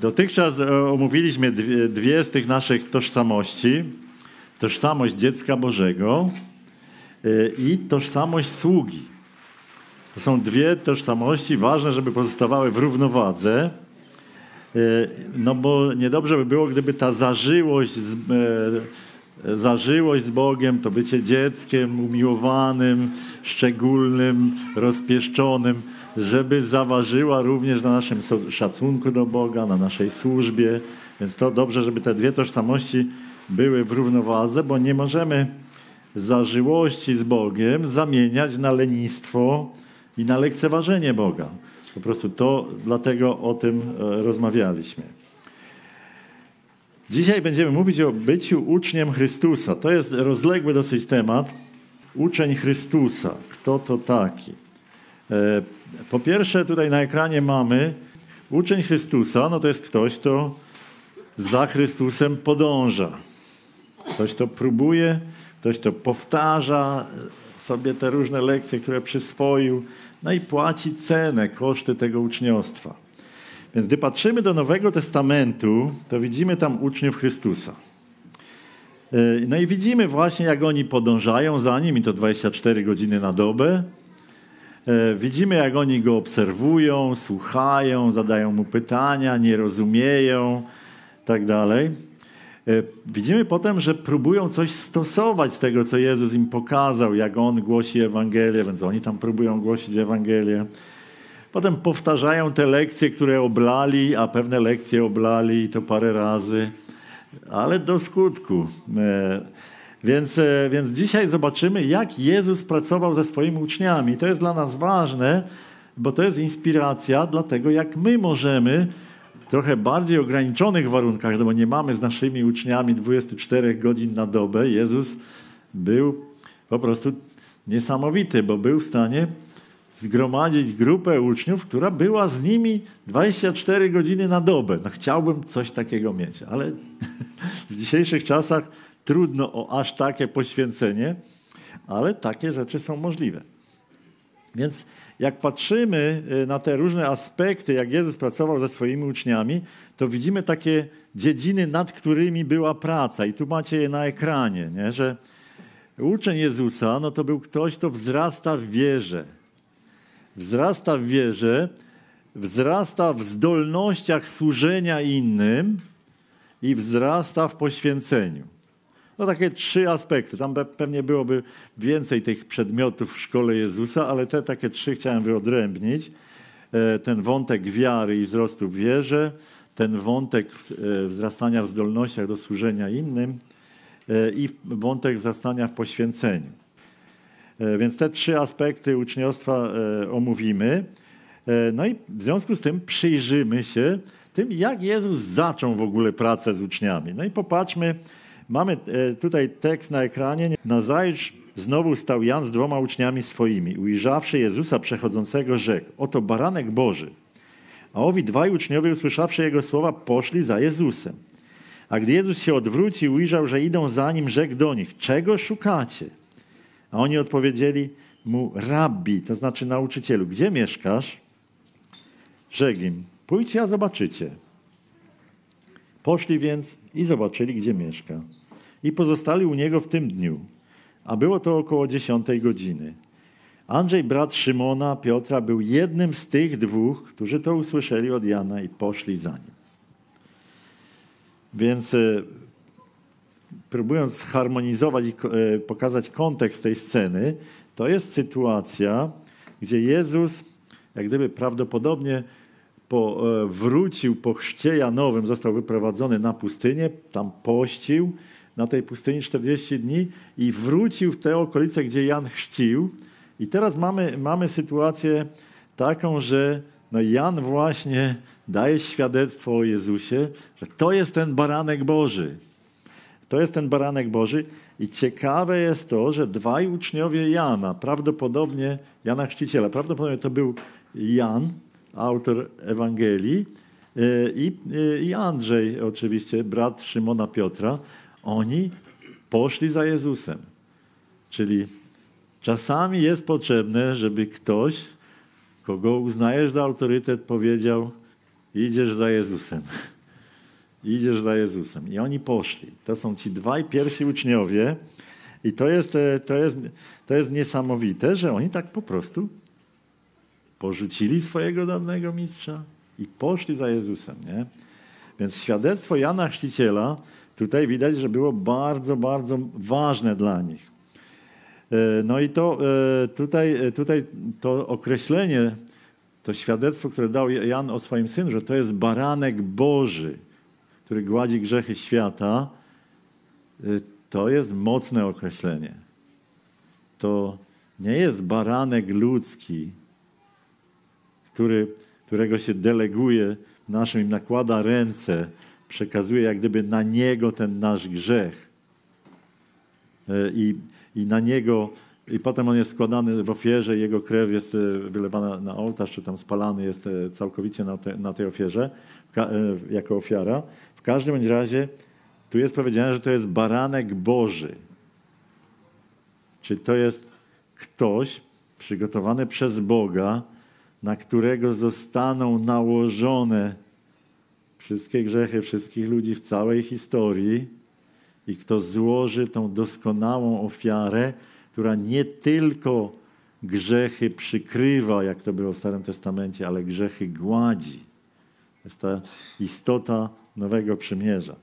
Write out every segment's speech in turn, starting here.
Dotychczas e, omówiliśmy dwie, z tych naszych tożsamości. Tożsamość dziecka Bożego e, i tożsamość sługi. To są dwie tożsamości ważne, żeby pozostawały w równowadze. E, no bo niedobrze by było, gdyby ta zażyłość z, zażyłość z Bogiem, to bycie dzieckiem umiłowanym, szczególnym, rozpieszczonym, żeby zaważyła również na naszym szacunku do Boga, na naszej służbie. Więc to dobrze, żeby te dwie tożsamości były w równowadze, bo nie możemy zażyłości z Bogiem zamieniać na lenistwo i na lekceważenie Boga. Po prostu to dlatego o tym e, rozmawialiśmy. Dzisiaj będziemy mówić o byciu uczniem Chrystusa. To jest rozległy dosyć temat. Uczeń Chrystusa. Kto to taki? Po pierwsze, tutaj na ekranie mamy uczeń Chrystusa, no to jest ktoś, kto za Chrystusem podąża. Ktoś, kto próbuje, ktoś, kto powtarza sobie te różne lekcje, które przyswoił, no i płaci cenę, koszty tego uczniostwa. Więc gdy patrzymy do Nowego Testamentu, to widzimy tam uczniów Chrystusa. E, no i widzimy właśnie, jak oni podążają za nim, i to 24 godziny na dobę. E, widzimy, jak oni go obserwują, słuchają, zadają mu pytania, nie rozumieją, tak dalej. E, widzimy potem, że próbują coś stosować z tego, co Jezus im pokazał, jak on głosi Ewangelię, więc oni tam próbują głosić Ewangelię. Potem powtarzają te lekcje, które oblali, a pewne lekcje oblali to parę razy, ale do skutku. Więc, e, więc dzisiaj zobaczymy, jak Jezus pracował ze swoimi uczniami. To jest dla nas ważne, bo to jest inspiracja dla tego, jak my możemy w trochę bardziej ograniczonych warunkach, no bo nie mamy z naszymi uczniami 24 godzin na dobę. Jezus był po prostu niesamowity, bo był w stanie zgromadzić grupę uczniów, która była z nimi 24 godziny na dobę. No, chciałbym coś takiego mieć, ale w dzisiejszych czasach trudno o aż takie poświęcenie, ale takie rzeczy są możliwe. Więc jak patrzymy y, na te różne aspekty, jak Jezus pracował ze swoimi uczniami, to widzimy takie dziedziny, nad którymi była praca. I tu macie je na ekranie, nie? że uczeń Jezusa no to był ktoś, kto wzrasta w wierze wzrasta w wierze, wzrasta w zdolnościach służenia innym i wzrasta w poświęceniu. No takie trzy aspekty. Tam pewnie byłoby więcej tych przedmiotów w szkole Jezusa, ale te takie trzy chciałem wyodrębnić. E, ten wątek wiary i wzrostu w wierze, ten wątek e, wzrastania w zdolnościach do służenia innym e, i wątek wzrastania w poświęceniu. Więc te trzy aspekty uczniostwa omówimy. No i w związku z tym przyjrzymy się tym, jak Jezus zaczął w ogóle pracę z uczniami. No i popatrzmy, mamy tutaj tekst na ekranie. Nazajutrz znowu stał Jan z dwoma uczniami swoimi. Ujrzawszy Jezusa przechodzącego, rzekł, oto baranek Boży. A owi dwaj uczniowie, usłyszawszy Jego słowa, poszli za Jezusem. A gdy Jezus się odwrócił, ujrzał, że idą za Nim, rzekł do nich, czego szukacie? A oni odpowiedzieli mu, rabbi, to znaczy nauczycielu, gdzie mieszkasz? Rzekł im, pójdźcie, a zobaczycie. Poszli więc i zobaczyli, gdzie mieszka. I pozostali u niego w tym dniu. A było to około dziesiątej godziny. Andrzej, brat Szymona, Piotra, był jednym z tych dwóch, którzy to usłyszeli od Jana i poszli za nim. Więc e, próbując zharmonizować i e, pokazać kontekst tej sceny, to jest sytuacja, gdzie Jezus, jak gdyby prawdopodobnie po, e, wrócił po chrzcie Janowym, został wyprowadzony na pustynię, tam pościł na tej pustyni 40 dni i wrócił w te okolice, gdzie Jan chrzcił. I teraz mamy, mamy sytuację taką, że no Jan właśnie daje świadectwo o Jezusie, że to jest ten baranek Boży. To jest ten baranek Boży i ciekawe jest to, że dwaj uczniowie Jana, prawdopodobnie Jana Chrzciciela, prawdopodobnie to był Jan, autor Ewangelii e, i, e, i Andrzej oczywiście, brat Szymona Piotra, oni poszli za Jezusem. Czyli czasami jest potrzebne, żeby ktoś, kogo uznajesz za autorytet, powiedział: idziesz za Jezusem. Idziesz za Jezusem. I oni poszli. To są ci dwaj pierwsi uczniowie. I to jest, e, to jest, to jest niesamowite, że oni tak po prostu porzucili swojego dawnego mistrza i poszli za Jezusem. Nie? Więc świadectwo Jana Chrzciciela tutaj widać, że było bardzo, bardzo ważne dla nich. E, no i to e, tutaj, tutaj to określenie, to świadectwo, które dał Jan o swoim synu, że to jest baranek Boży, który gładzi grzechy świata, to jest mocne określenie. To nie jest baranek ludzki, który, którego się deleguje naszym, nakłada ręce, przekazuje jak gdyby na niego ten nasz grzech. Y, I, i na niego, i potem on jest składany w ofierze, jego krew jest y, wylewana na ołtarz, czy tam spalany jest całkowicie na, te, na tej ofierze, jako ofiara. W każdym razie tu jest powiedziane, że to jest baranek Boży. Czy to jest ktoś przygotowany przez Boga, na którego zostaną nałożone wszystkie grzechy wszystkich ludzi w całej historii i kto złoży tą doskonałą ofiarę, która nie tylko grzechy przykrywa, jak to było w Starym Testamencie, ale grzechy gładzi. To jest ta istota Nowego Przymierza.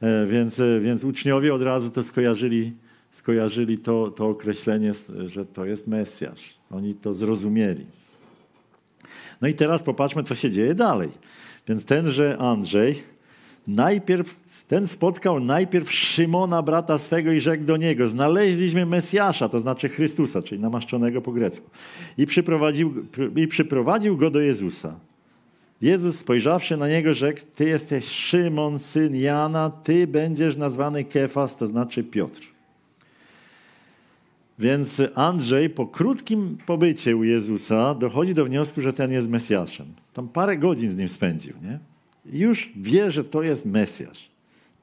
E, więc, e, więc uczniowie od razu to skojarzyli, skojarzyli to, to określenie, że to jest Mesjasz. Oni to zrozumieli. No i teraz popatrzmy, co się dzieje dalej. Więc tenże Andrzej najpierw, ten spotkał najpierw Szymona, brata swego i rzekł do niego, znaleźliśmy Mesjasza, to znaczy Chrystusa, czyli namaszczonego po grecku. I przyprowadził, i przyprowadził go do Jezusa. Jezus spojrzawszy na niego rzekł, ty jesteś Szymon, syn Jana, ty będziesz nazwany Kefas, to znaczy Piotr. Więc Andrzej po krótkim pobycie u Jezusa dochodzi do wniosku, że ten jest Mesjaszem. Tam parę godzin z nim spędził. Nie? I już wie, że to jest Mesjasz.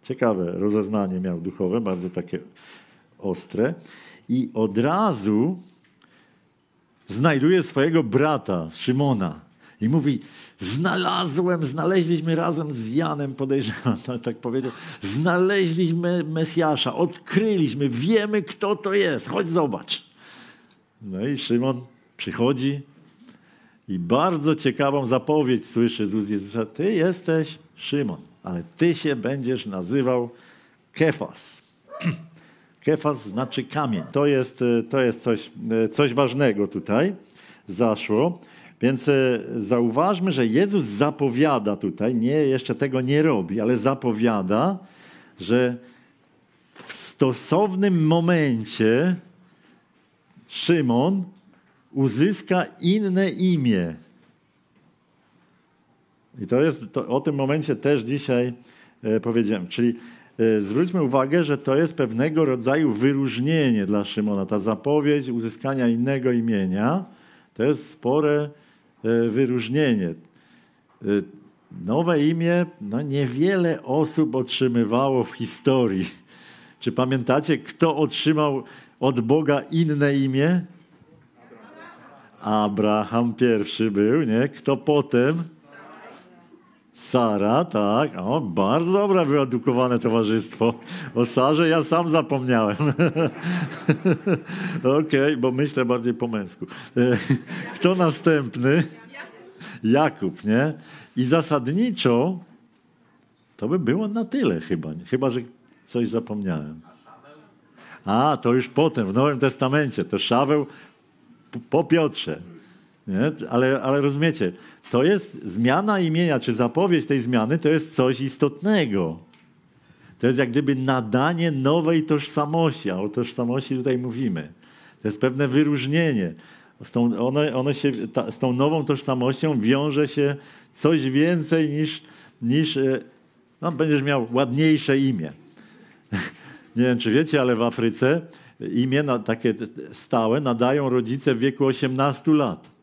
Ciekawe rozeznanie miał duchowe, bardzo takie ostre. I od razu znajduje swojego brata, Szymona. I mówi, znalazłem, znaleźliśmy razem z Janem, podejrzewam, tak powiedział, znaleźliśmy Mesjasza, odkryliśmy, wiemy kto to jest, chodź zobacz. No i Szymon przychodzi i bardzo ciekawą zapowiedź słyszy z ust Jezusa, ty jesteś Szymon, ale ty się będziesz nazywał Kefas. Kefas znaczy kamień. To jest, to jest coś, coś ważnego tutaj zaszło. Więc e, zauważmy, że Jezus zapowiada tutaj, nie jeszcze tego nie robi, ale zapowiada, że w stosownym momencie Szymon uzyska inne imię. I to jest, to, o tym momencie też dzisiaj e, powiedziałem. Czyli e, zwróćmy uwagę, że to jest pewnego rodzaju wyróżnienie dla Szymona. Ta zapowiedź uzyskania innego imienia to jest spore wyróżnienie. E, nowe imię no niewiele osób otrzymywało w historii. Czy pamiętacie, kto otrzymał od Boga inne imię? Abraham pierwszy był, nie? Kto potem? Sara, tak. O, bardzo dobre wyedukowane towarzystwo. O Sarze ja sam zapomniałem. Okej, okay, bo myślę bardziej po męsku. Kto następny? Jakub, nie? I zasadniczo to by było na tyle chyba. Chyba, że coś zapomniałem. A, to już potem, w Nowym Testamencie. To Szaweł po Piotrze. Nie? Ale, ale rozumiecie, to jest zmiana imienia, czy zapowiedź tej zmiany, to jest coś istotnego. To jest jak gdyby nadanie nowej tożsamości, a o tożsamości tutaj mówimy. To jest pewne wyróżnienie. Z tą, one, one się, ta, z tą nową tożsamością wiąże się coś więcej niż, niż e, no, będziesz miał ładniejsze imię. Nie wiem, czy wiecie, ale w Afryce imię na, takie stałe nadają rodzice w wieku 18 lat.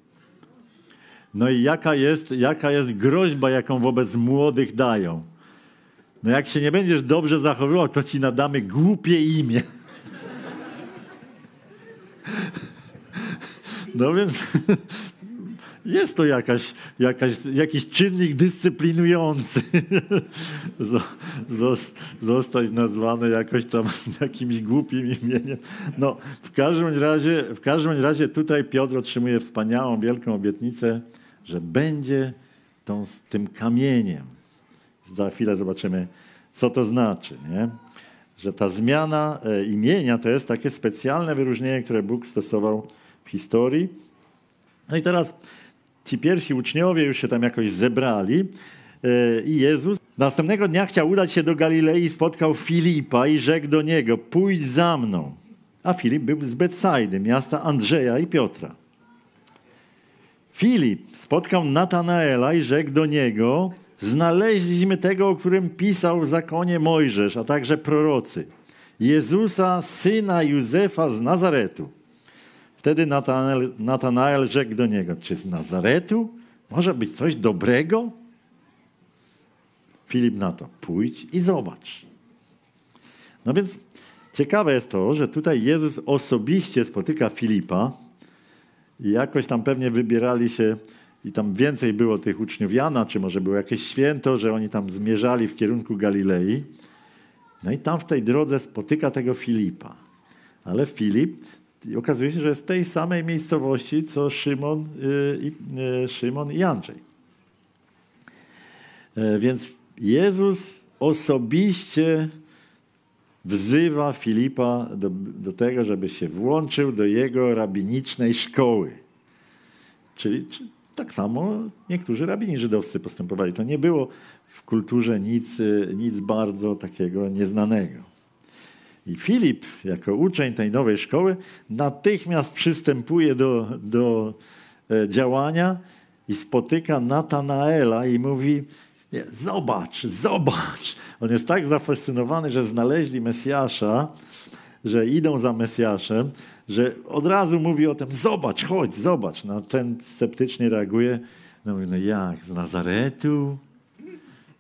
No i jaka jest, jaka jest groźba, jaką wobec młodych dają? No jak się nie będziesz dobrze zachowywał, to ci nadamy głupie imię. No więc jest to jakaś, jakaś, jakiś czynnik dyscyplinujący. Zostać nazwany jakoś tam jakimś głupim imieniem. No, w każdym razie, w każdym razie tutaj Piotr otrzymuje wspaniałą, wielką obietnicę, że będzie tą, tym kamieniem. Za chwilę zobaczymy, co to znaczy. Nie? Że ta zmiana e, imienia to jest takie specjalne wyróżnienie, które Bóg stosował w historii. No i teraz ci pierwsi uczniowie już się tam jakoś zebrali e, i Jezus następnego dnia chciał udać się do Galilei, spotkał Filipa i rzekł do niego, pójdź za mną. A Filip był z Betsajdy, miasta Andrzeja i Piotra. Filip spotkał Natanaela i rzekł do niego, znaleźliśmy tego, o którym pisał w zakonie Mojżesz, a także prorocy. Jezusa, syna Józefa z Nazaretu. Wtedy Natanael, Natanael rzekł do niego, czy z Nazaretu może być coś dobrego? Filip na to, pójdź i zobacz. No więc ciekawe jest to, że tutaj Jezus osobiście spotyka Filipa i jakoś tam pewnie wybierali się i tam więcej było tych uczniów Jana, czy może było jakieś święto, że oni tam zmierzali w kierunku Galilei. No i tam w tej drodze spotyka tego Filipa. Ale Filip okazuje się, że jest z tej samej miejscowości, co Szymon, y, y, Szymon i Andrzej. E, więc Jezus osobiście wzywa Filipa do, do tego, żeby się włączył do jego rabinicznej szkoły. Czyli tak samo niektórzy rabini żydowscy postępowali. To nie było w kulturze nic, nic bardzo takiego nieznanego. I Filip, jako uczeń tej nowej szkoły, natychmiast przystępuje do, do e, działania i spotyka Natanaela i mówi: Zobacz, zobacz. On jest tak zafascynowany, że znaleźli Mesjasza, że idą za Mesjaszem, że od razu mówi o tym: Zobacz, chodź, zobacz. No, ten sceptycznie reaguje. No, mówi, no jak, z Nazaretu?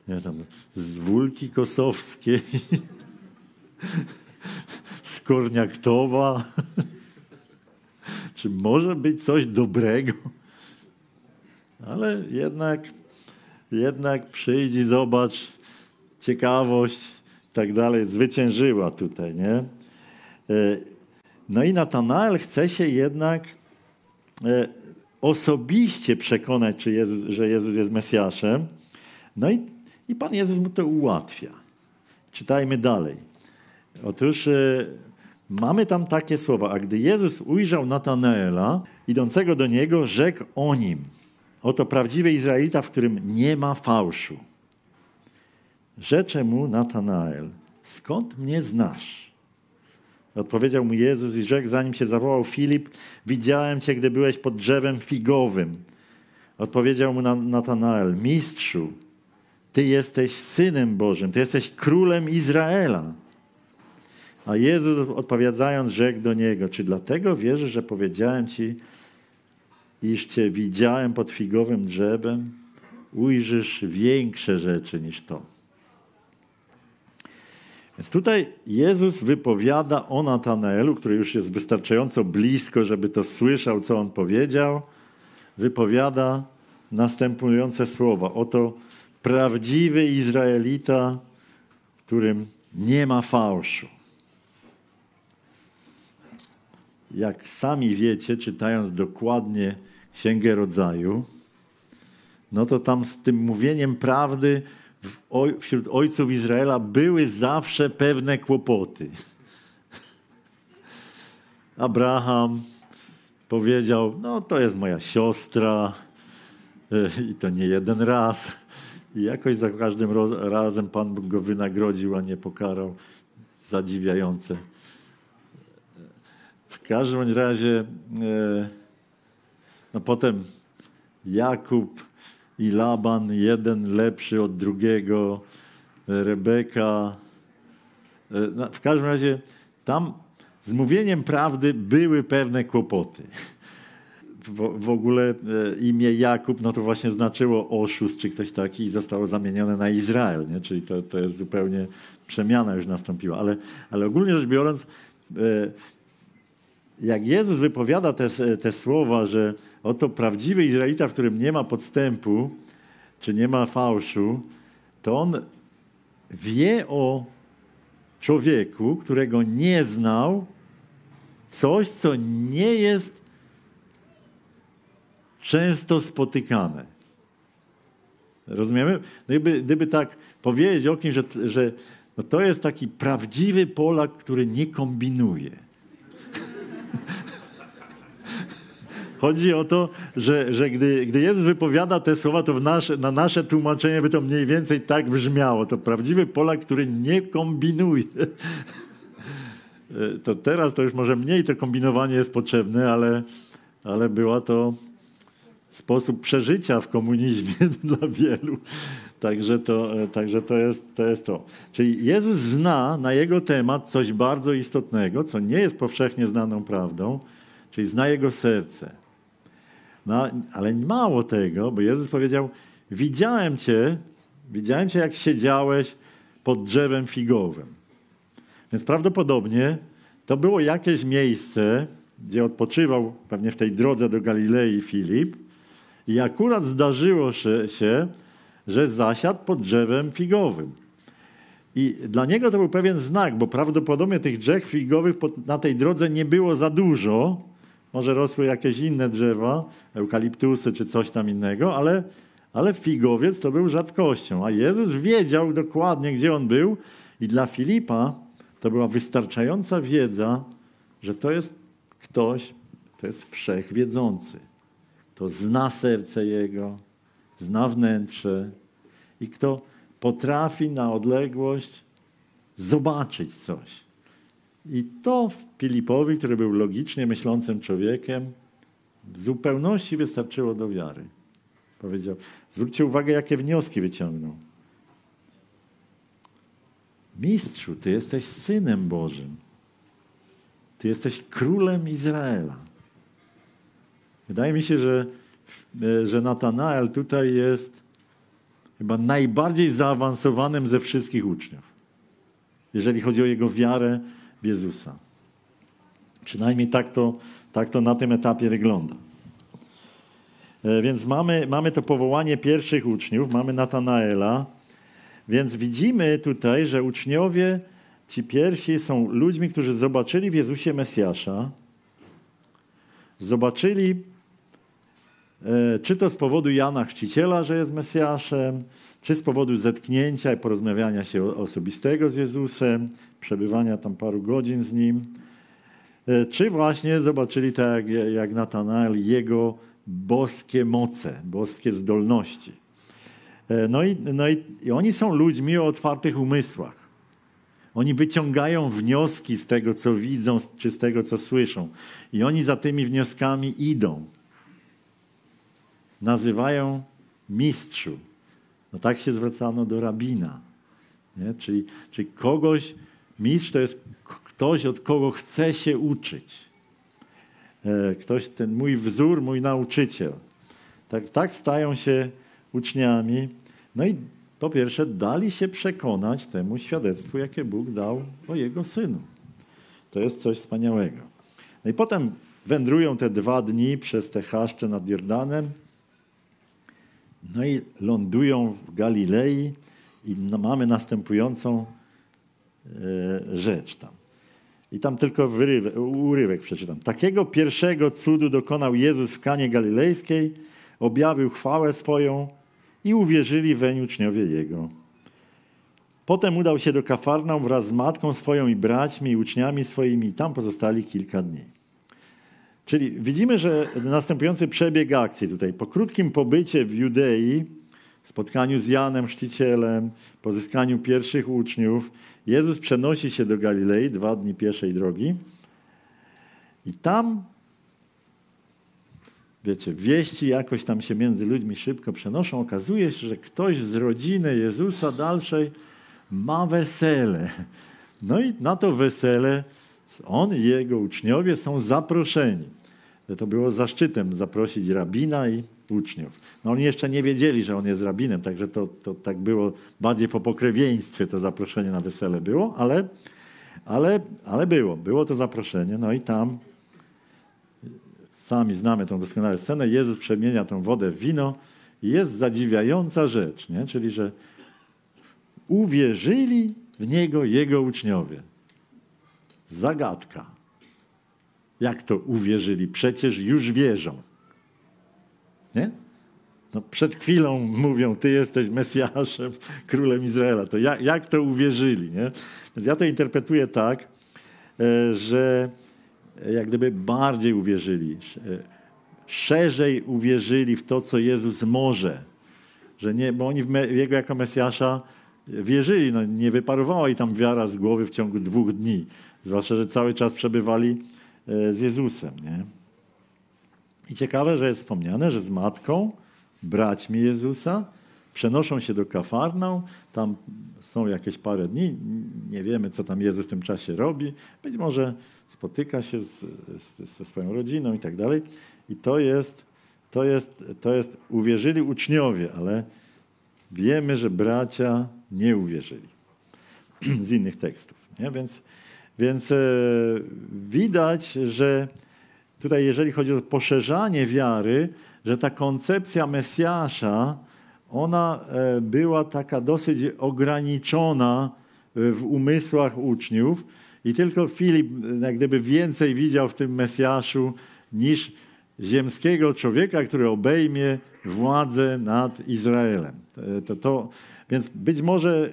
Ja tam, z Wólki Kosowskiej. Skorniaktowa. Czy może być coś dobrego? Ale jednak, jednak przyjdź i zobacz, ciekawość i tak dalej zwyciężyła tutaj, nie? E, no i Natanael chce się jednak e, osobiście przekonać, czy Jezus, że Jezus jest Mesjaszem. No i, i Pan Jezus mu to ułatwia. Czytajmy dalej. Otóż e, mamy tam takie słowa. A gdy Jezus ujrzał Natanaela, idącego do niego, rzekł o nim. Oto prawdziwy Izraelita, w którym nie ma fałszu. Rzecze mu Natanael, skąd mnie znasz? Odpowiedział mu Jezus i rzekł, zanim się zawołał Filip, widziałem cię, gdy byłeś pod drzewem figowym. Odpowiedział mu Natanael, mistrzu, ty jesteś synem Bożym, ty jesteś królem Izraela. A Jezus odpowiadając rzekł do niego, czy dlatego wierzysz, że powiedziałem ci, iż cię widziałem pod figowym drzewem, ujrzysz większe rzeczy niż to. Więc tutaj Jezus wypowiada o Natanaelu, który już jest wystarczająco blisko, żeby to słyszał, co on powiedział, wypowiada następujące słowa. Oto prawdziwy Izraelita, w którym nie ma fałszu. jak sami wiecie, czytając dokładnie Księgę Rodzaju, no to tam z tym mówieniem prawdy wśród ojców Izraela były zawsze pewne kłopoty. Abraham powiedział: No, to jest moja siostra, e, i to nie jeden raz. I jakoś za każdym razem Pan Bóg go wynagrodził, a nie pokarał. Zadziwiające. W każdym razie, e, no potem Jakub i Laban, jeden lepszy od drugiego, Rebeka. E, w każdym razie tam z mówieniem prawdy były pewne kłopoty. W, w, ogóle e, imię Jakub, no to właśnie znaczyło oszust czy ktoś taki i zostało zamienione na Izrael, nie? czyli to, to jest zupełnie przemiana już nastąpiła. Ale, ale ogólnie rzecz biorąc, jak Jezus wypowiada te, te słowa, że oto prawdziwy Izraelita, w którym nie ma podstępu, czy nie ma fałszu, to on wie o człowieku, którego nie znał, coś, co nie jest często spotykane. Rozumiemy? No gdyby, gdyby tak powiedzieć o kimś, że, że no to jest taki prawdziwy Polak, który nie kombinuje. Chodzi o to, że, że gdy, gdy Jezus wypowiada te słowa, to nasze, na nasze tłumaczenie by to mniej więcej tak brzmiało. To prawdziwy Polak, który nie kombinuje. To teraz to już może mniej to kombinowanie jest potrzebne, ale, ale była to sposób przeżycia w komunizmie dla wielu. Także to, także to, jest, to jest to. Czyli Jezus zna na jego temat coś bardzo istotnego, co nie jest powszechnie znaną prawdą, czyli zna jego serce. No, ale mało tego, bo Jezus powiedział: Widziałem cię, widziałem cię, jak siedziałeś pod drzewem figowym. Więc prawdopodobnie to było jakieś miejsce, gdzie odpoczywał pewnie w tej drodze do Galilei Filip, i akurat zdarzyło się, że zasiadł pod drzewem figowym. I dla niego to był pewien znak, bo prawdopodobnie tych drzew figowych na tej drodze nie było za dużo. Może rosły jakieś inne drzewa, eukaliptusy czy coś tam innego, ale, ale figowiec to był rzadkością. A Jezus wiedział dokładnie, gdzie on był, i dla Filipa to była wystarczająca wiedza, że to jest ktoś, kto jest wszechwiedzący kto zna serce Jego, zna wnętrze i kto potrafi na odległość zobaczyć coś. I to Filipowi, który był logicznie myślącym człowiekiem, w zupełności wystarczyło do wiary. Powiedział, zwróćcie uwagę, jakie wnioski wyciągnął. Mistrzu, Ty jesteś Synem Bożym. Ty jesteś Królem Izraela. Wydaje mi się, że, że Natanael tutaj jest chyba najbardziej zaawansowanym ze wszystkich uczniów, jeżeli chodzi o jego wiarę w Jezusa. Przynajmniej tak to, tak to na tym etapie wygląda. E, więc mamy, mamy to powołanie pierwszych uczniów, mamy Natanaela, więc widzimy tutaj, że uczniowie, ci pierwsi są ludźmi, którzy zobaczyli w Jezusie Mesjasza, zobaczyli E, czy to z powodu Jana Chrzciciela, że jest Mesjaszem, czy z powodu zetknięcia i porozmawiania się osobistego z Jezusem, przebywania tam paru godzin z Nim, e, czy właśnie zobaczyli tak jak, jak Natanael Jego boskie moce, boskie zdolności. E, no i, no i, i oni są ludźmi o otwartych umysłach. Oni wyciągają wnioski z tego, co widzą, czy z tego, co słyszą. I oni za tymi wnioskami idą nazywają mistrzu. No tak się zwracano do rabina. Nie? Czyli, czyli kogoś, mistrz to jest ktoś, od kogo chce się uczyć. E, ktoś, ten mój wzór, mój nauczyciel. Tak, tak stają się uczniami. No i po pierwsze, dali się przekonać temu świadectwu, jakie Bóg dał o Jego Synu. To jest coś wspaniałego. No i potem wędrują te dwa dni przez te chaszcze nad Jordanem. No i lądują w Galilei i mamy następującą e, rzecz tam. I tam tylko urywek przeczytam. Takiego pierwszego cudu dokonał Jezus w Kanie Galilejskiej, objawił chwałę swoją i uwierzyli weń uczniowie Jego. Potem udał się do Kafarnaum wraz z matką swoją i braćmi i uczniami swoimi i tam pozostali kilka dni. Czyli widzimy, że następujący przebieg akcji tutaj. Po krótkim pobycie w Judei, spotkaniu z Janem Chrzcicielem, pozyskaniu pierwszych uczniów, Jezus przenosi się do Galilei, dwa dni pieszej drogi. I tam, wiecie, wieści jakoś tam się między ludźmi szybko przenoszą. Okazuje się, że ktoś z rodziny Jezusa dalszej ma wesele. No i na to wesele on i jego uczniowie są zaproszeni. To było zaszczytem zaprosić rabina i uczniów. No oni jeszcze nie wiedzieli, że on jest rabinem, także to, to tak było bardziej po pokrewieństwie to zaproszenie na wesele było, ale, ale, ale było, było to zaproszenie. No i tam Sami znamy tą doskonałą scenę. Jezus przemienia tą wodę w wino. I jest zadziwiająca rzecz, nie? czyli że uwierzyli w Niego Jego uczniowie. Zagadka. Jak to uwierzyli? Przecież już wierzą. Nie? No przed chwilą mówią, ty jesteś Mesjaszem, królem Izraela. To jak, jak to uwierzyli? Nie? Więc ja to interpretuję tak, e, że jak gdyby bardziej uwierzyli, e, szerzej uwierzyli w to, co Jezus może. Że nie, bo oni w Jego jako Mesjasza wierzyli. No, nie wyparowała i tam wiara z głowy w ciągu dwóch dni. Zwłaszcza, że cały czas przebywali e, z Jezusem. Nie? I ciekawe, że jest wspomniane, że z matką, braćmi Jezusa, przenoszą się do Kafarnał, tam są jakieś parę dni, nie wiemy, co tam Jezus w tym czasie robi, być może spotyka się z, z, ze swoją rodziną i tak dalej. I to jest, to jest, to jest, uwierzyli uczniowie, ale wiemy, że bracia nie uwierzyli z innych tekstów. Nie? Więc, więc e, widać, że tutaj, jeżeli chodzi o poszerzanie wiary, że ta koncepcja Mesjasza, ona e, była taka dosyć ograniczona w umysłach uczniów i tylko Filip jak gdyby więcej widział w tym Mesjaszu niż ziemskiego człowieka, który obejmie władzę nad Izraelem. To, to, więc być może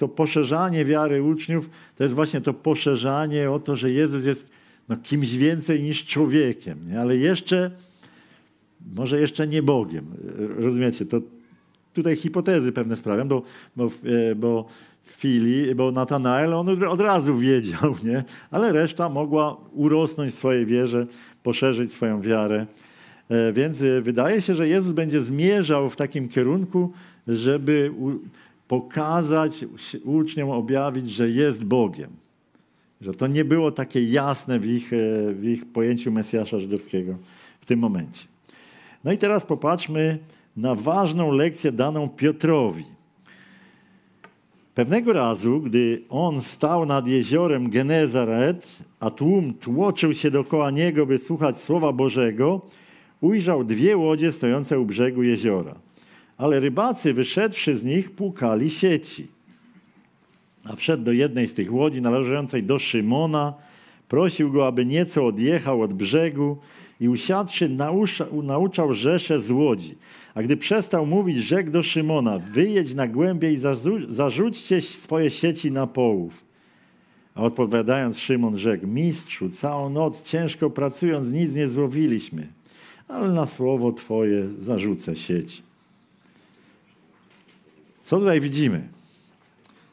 to poszerzanie wiary uczniów to jest właśnie to poszerzanie o to, że Jezus jest no, kimś więcej niż człowiekiem, nie? ale jeszcze, może jeszcze nie Bogiem. Rozumiecie? To tutaj hipotezy pewne sprawiam, bo, bo, e, bo Fili, bo Natanael on od razu wiedział, nie? ale reszta mogła urosnąć w swojej wierze, poszerzyć swoją wiarę. E, więc e, wydaje się, że Jezus będzie zmierzał w takim kierunku, żeby pokazać uczniom, objawić, że jest Bogiem. Że to nie było takie jasne w ich, e, w ich pojęciu Mesjasza żydowskiego w tym momencie. No i teraz popatrzmy na ważną lekcję daną Piotrowi. Pewnego razu, gdy on stał nad jeziorem Genezaret, a tłum tłoczył się dookoła niego, by słuchać Słowa Bożego, ujrzał dwie łodzie stojące u brzegu jeziora. Ale rybacy, wyszedłszy z nich, płukali sieci. A wszedł do jednej z tych łodzi, należącej do Szymona, prosił go, aby nieco odjechał od brzegu i usiadłszy, nauczał, nauczał rzesze z łodzi. A gdy przestał mówić, rzekł do Szymona, wyjedź na głębiej i zarzućcie swoje sieci na połów. A odpowiadając Szymon rzekł, mistrzu, całą noc ciężko pracując nic nie złowiliśmy, ale na słowo Twoje zarzucę sieć. Co tutaj widzimy?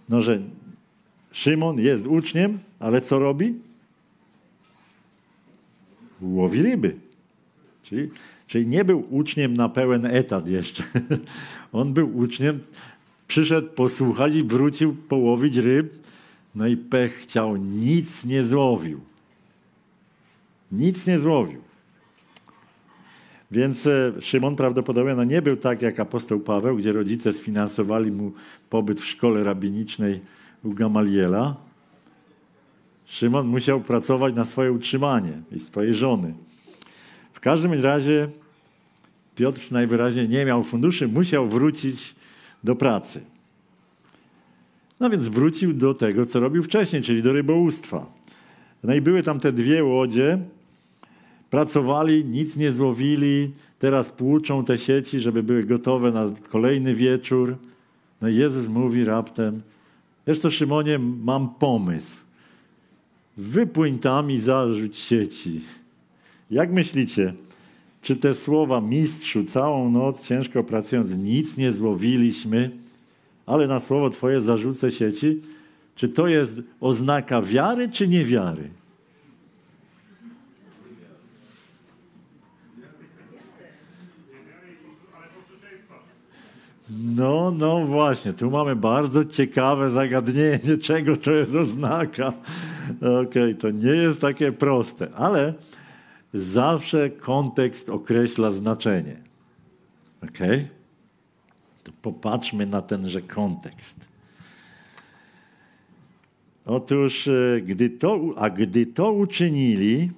No, że Szymon jest uczniem, ale co robi? Łowi ryby. Czyli, czyli nie był uczniem na pełen etat jeszcze. On był uczniem, przyszedł posłuchać i wrócił połowić ryb. No i pech chciał, nic nie złowił. Nic nie złowił. Więc e, Szymon prawdopodobnie no nie był tak jak apostoł Paweł, gdzie rodzice sfinansowali mu pobyt w szkole rabinicznej u Gamaliela. Szymon musiał pracować na swoje utrzymanie i swojej żony. W każdym razie Piotr najwyraźniej nie miał funduszy, musiał wrócić do pracy. No więc wrócił do tego, co robił wcześniej, czyli do rybołówstwa. No i były tam te dwie łodzie, Pracowali, nic nie złowili, teraz płuczą te sieci, żeby były gotowe na kolejny wieczór. No i Jezus mówi raptem, wiesz co Szymonie, mam pomysł. Wypłyń tam i zarzuć sieci. Jak myślicie, czy te słowa mistrzu całą noc ciężko pracując nic nie złowiliśmy, ale na słowo Twoje zarzucę sieci, czy to jest oznaka wiary czy niewiary? No, no właśnie, tu mamy bardzo ciekawe zagadnienie, czego to jest oznaka. Okej, okay, to nie jest takie proste, ale zawsze kontekst określa znaczenie. Okej? Okay? To popatrzmy na tenże kontekst. Otóż, e, gdy to, a gdy to uczynili,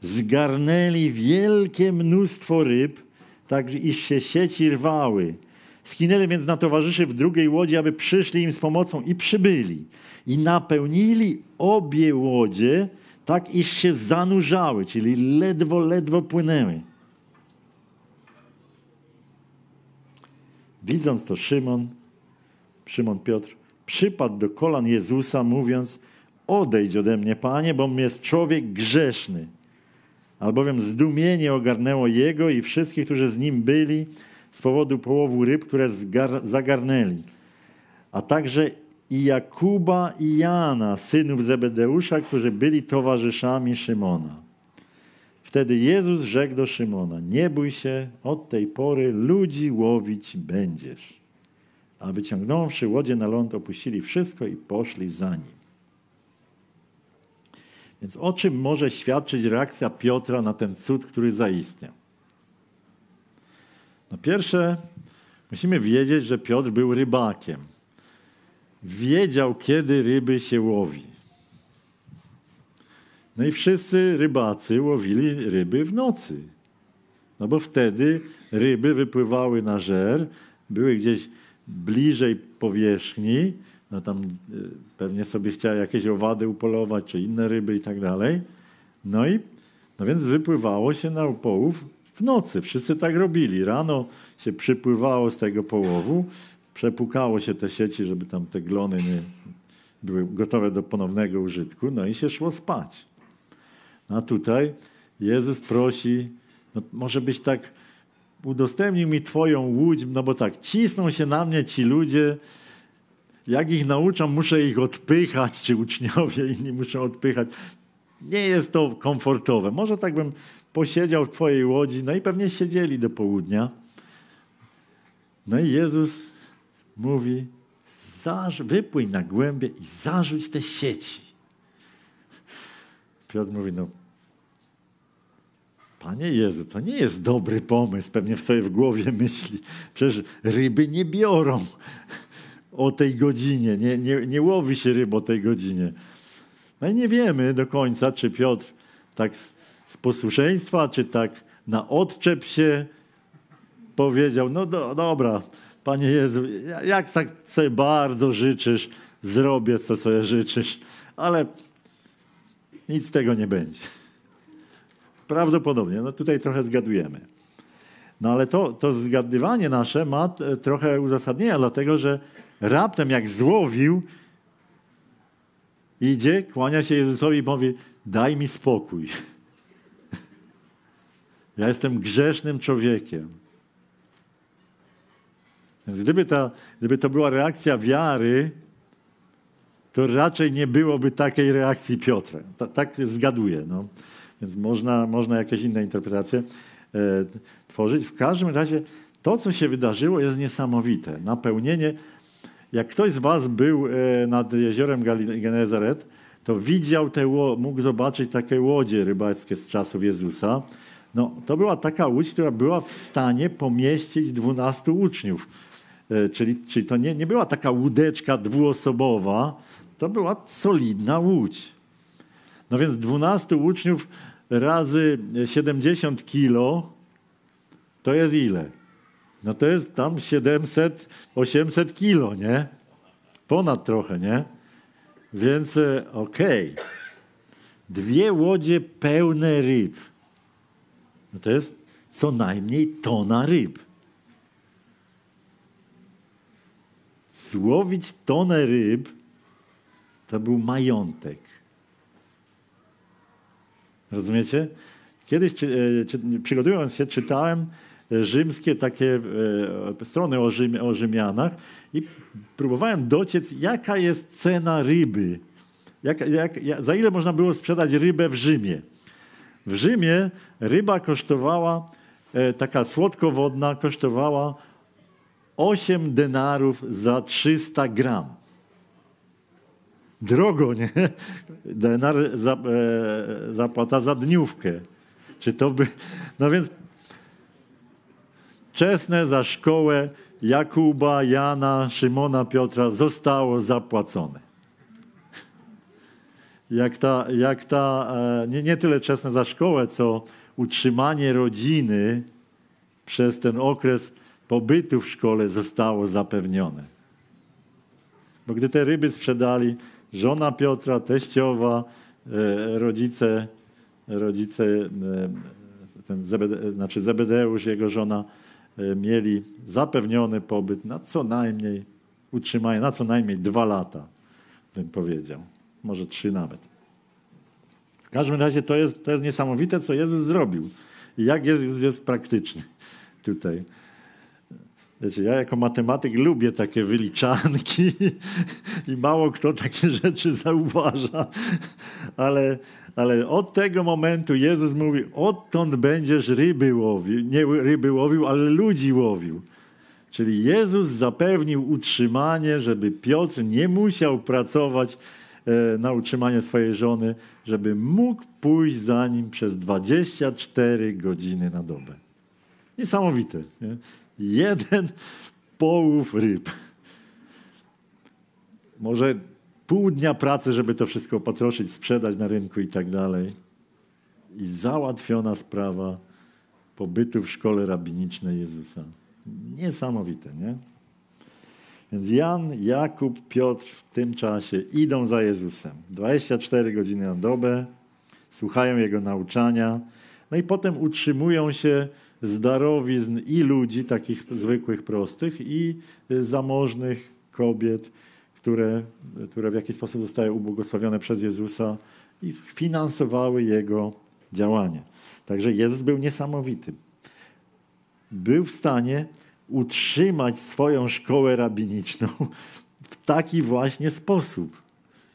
zgarnęli wielkie mnóstwo ryb, tak iż się sieci rwały. Skinęli więc na towarzyszy w drugiej łodzi, aby przyszli im z pomocą i przybyli. I napełnili obie łodzie, tak iż się zanurzały, czyli ledwo, ledwo płynęły. Widząc to Szymon, Szymon Piotr, przypadł do kolan Jezusa, mówiąc: Odejdź ode mnie, panie, bo jest człowiek grzeszny. Albowiem zdumienie ogarnęło jego i wszystkich, którzy z nim byli, z powodu połowu ryb, które zagarnęli. A także i Jakuba i Jana, synów Zebedeusza, którzy byli towarzyszami Szymona. Wtedy Jezus rzekł do Szymona: Nie bój się, od tej pory ludzi łowić będziesz. A wyciągnąwszy łodzie na ląd, opuścili wszystko i poszli za nim. Więc o czym może świadczyć reakcja Piotra na ten cud, który zaistniał? No pierwsze, musimy wiedzieć, że Piotr był rybakiem. Wiedział, kiedy ryby się łowi. No i wszyscy rybacy łowili ryby w nocy. No bo wtedy ryby wypływały na żer, były gdzieś bliżej powierzchni, no tam y, pewnie sobie chciała jakieś owady upolować, czy inne ryby i tak dalej. No i no więc wypływało się na połów w nocy. Wszyscy tak robili. Rano się przypływało z tego połowu, przepukało się te sieci, żeby tam te glony nie były gotowe do ponownego użytku, no i się szło spać. A tutaj Jezus prosi, no może byś tak udostępnił mi Twoją łódź, no bo tak, cisną się na mnie ci ludzie, jak ich nauczam, muszę ich odpychać, czy uczniowie inni muszą odpychać. Nie jest to komfortowe. Może tak bym posiedział w Twojej łodzi, no i pewnie siedzieli do południa. No i Jezus mówi, wypłyń na głębie i zarzuć te sieci. Piotr mówi, no Panie Jezu, to nie jest dobry pomysł, pewnie w sobie w głowie myśli. Przecież ryby nie biorą o tej godzinie, nie, nie, nie łowi się ryb o tej godzinie. No i nie wiemy do końca, czy Piotr tak z, posłuszeństwa, czy tak na odczep się powiedział, no do, dobra, Panie Jezu, jak tak sobie bardzo życzysz, zrobię, co sobie życzysz, ale nic z tego nie będzie. Prawdopodobnie, no tutaj trochę zgadujemy. No ale to, to zgadywanie nasze ma trochę uzasadnienia, dlatego że raptem jak złowił, idzie, kłania się Jezusowi i mówi, daj mi spokój. Ja jestem grzesznym człowiekiem. Więc gdyby, ta, gdyby to była reakcja wiary, to raczej nie byłoby takiej reakcji Piotra. Ta, tak zgaduję. No. Więc można, można jakieś inne interpretacje e, tworzyć. W każdym razie to, co się wydarzyło, jest niesamowite. Napełnienie. Jak ktoś z Was był e, nad jeziorem Genezaret, to widział te, mógł zobaczyć takie łodzie rybackie z czasów Jezusa. No, to była taka łódź, która była w stanie pomieścić 12 uczniów. E, czyli, czyli to nie, nie była taka łódeczka dwuosobowa, to była solidna łódź. No więc 12 uczniów razy 70 kilo to jest ile? No to jest tam 700, 800 kilo, nie? Ponad trochę, nie? Więc e, okej. Okay. Dwie łodzie pełne ryb. No to jest co najmniej tona ryb. Złowić tonę ryb to był majątek. Rozumiecie? Kiedyś, czy, czy, przygotując się, czytałem e, rzymskie takie e, strony o, Rzym, o Rzymianach i próbowałem dociec, jaka jest cena ryby. Jak, jak, za ile można było sprzedać rybę w Rzymie? W Rzymie ryba kosztowała, e, taka słodkowodna, kosztowała 8 denarów za 300 gram. Drogo, nie? Denar za, e, zapłata za dniówkę. Czy to by... No więc czesne za szkołę Jakuba, Jana, Szymona, Piotra zostało zapłacone. Jak ta, jak ta e, nie, nie tyle czesne za szkołę, co utrzymanie rodziny przez ten okres pobytu w szkole zostało zapewnione. Bo gdy te ryby sprzedali, żona Piotra, teściowa, e, rodzice, rodzice e, ten Zebede, znaczy Zebedeusz, jego żona, mieli zapewniony pobyt na co najmniej utrzymanie, na co najmniej dwa lata, bym powiedział może trzy nawet. W każdym razie to jest, to jest niesamowite, co Jezus zrobił i jak Jezus jest praktyczny tutaj. Wiecie, ja jako matematyk lubię takie wyliczanki i mało kto takie rzeczy zauważa, ale, ale od tego momentu Jezus mówi, odtąd będziesz ryby łowił, nie ryby łowił, ale ludzi łowił. Czyli Jezus zapewnił utrzymanie, żeby Piotr nie musiał pracować na utrzymanie swojej żony, żeby mógł pójść za nim przez 24 godziny na dobę. Niesamowite. Nie? Jeden połów ryb. Może pół dnia pracy, żeby to wszystko opatroszyć, sprzedać na rynku i tak dalej. I załatwiona sprawa pobytu w szkole rabinicznej Jezusa. Niesamowite, nie? Więc Jan, Jakub, Piotr w tym czasie idą za Jezusem. 24 godziny na dobę, słuchają Jego nauczania, no i potem utrzymują się z darowizn i ludzi, takich zwykłych, prostych, i zamożnych kobiet, które, które w jakiś sposób zostały ubłogosławione przez Jezusa i finansowały Jego działanie. Także Jezus był niesamowity. Był w stanie utrzymać swoją szkołę rabiniczną w taki właśnie sposób,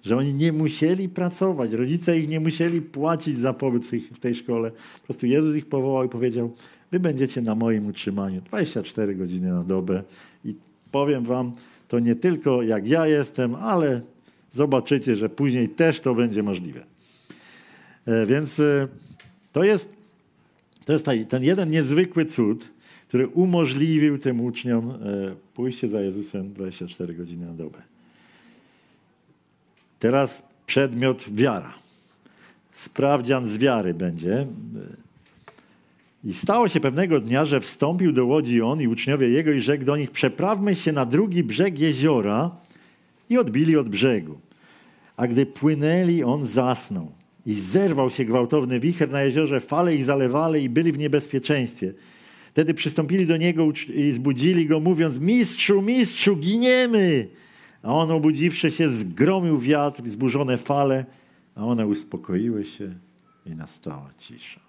że oni nie musieli pracować, rodzice ich nie musieli płacić za pobyt w tej szkole. Po prostu Jezus ich powołał i powiedział, wy będziecie na moim utrzymaniu 24 godziny na dobę i powiem wam, to nie tylko jak ja jestem, ale zobaczycie, że później też to będzie możliwe. E, więc e, to jest, to jest ten jeden niezwykły cud, który umożliwił tym uczniom e, pójście za Jezusem 24 godziny na dobę. Teraz przedmiot wiara. Sprawdzian z wiary będzie. I stało się pewnego dnia, że wstąpił do łodzi on i uczniowie jego i rzekł do nich: Przeprawmy się na drugi brzeg jeziora i odbili od brzegu. A gdy płynęli, on zasnął i zerwał się gwałtowny wicher na jeziorze, fale ich zalewali i byli w niebezpieczeństwie. Wtedy przystąpili do niego i zbudzili go, mówiąc: Mistrzu, mistrzu, giniemy! A on, obudziwszy się, zgromił wiatr zburzone fale, a one uspokoiły się i nastała cisza.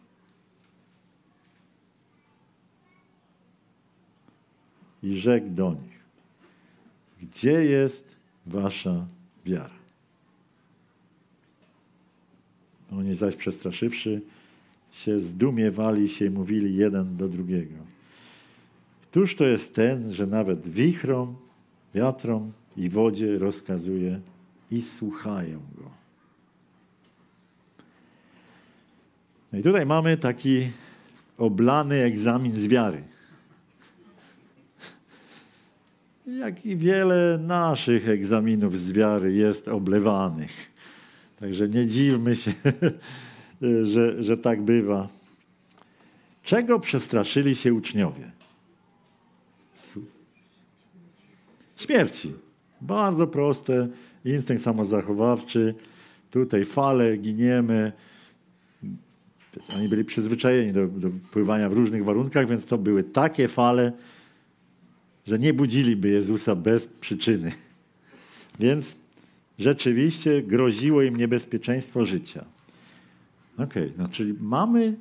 I rzekł do nich: Gdzie jest wasza wiara? Oni zaś przestraszywszy, się zdumiewali się i mówili jeden do drugiego. Któż to jest ten, że nawet wichrom, wiatrom i wodzie rozkazuje i słuchają go? No i tutaj mamy taki oblany egzamin z wiary. Jak i wiele naszych egzaminów z wiary jest oblewanych. Także nie dziwmy się, że, że tak bywa. Czego przestraszyli się uczniowie? Śmierci. Bardzo proste, instynkt samozachowawczy. Tutaj fale, giniemy. Oni byli przyzwyczajeni do, do pływania w różnych warunkach, więc to były takie fale, że nie budziliby Jezusa bez przyczyny. Więc rzeczywiście groziło im niebezpieczeństwo życia. Okej, okay, no czyli mamy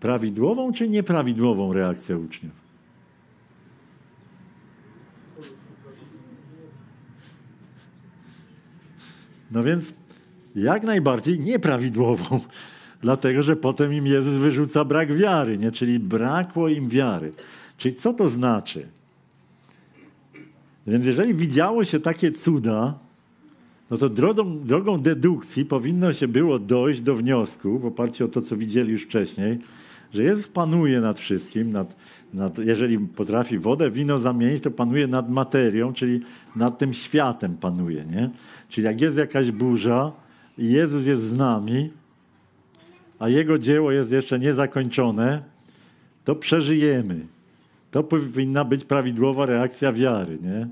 prawidłową czy nieprawidłową reakcję uczniów? No więc jak najbardziej nieprawidłową, dlatego że potem im Jezus wyrzuca brak wiary, nie? czyli brakło im wiary. Czyli co to znaczy? Więc jeżeli widziało się takie cuda, no to drogą, drogą dedukcji powinno się było dojść do wniosku, w oparciu o to, co widzieli już wcześniej, że Jezus panuje nad wszystkim, nad, nad, jeżeli potrafi wodę, wino zamienić, to panuje nad materią, czyli nad tym światem panuje. Nie? Czyli jak jest jakaś burza i Jezus jest z nami, a Jego dzieło jest jeszcze niezakończone, to przeżyjemy. To powinna być prawidłowa reakcja wiary, nie?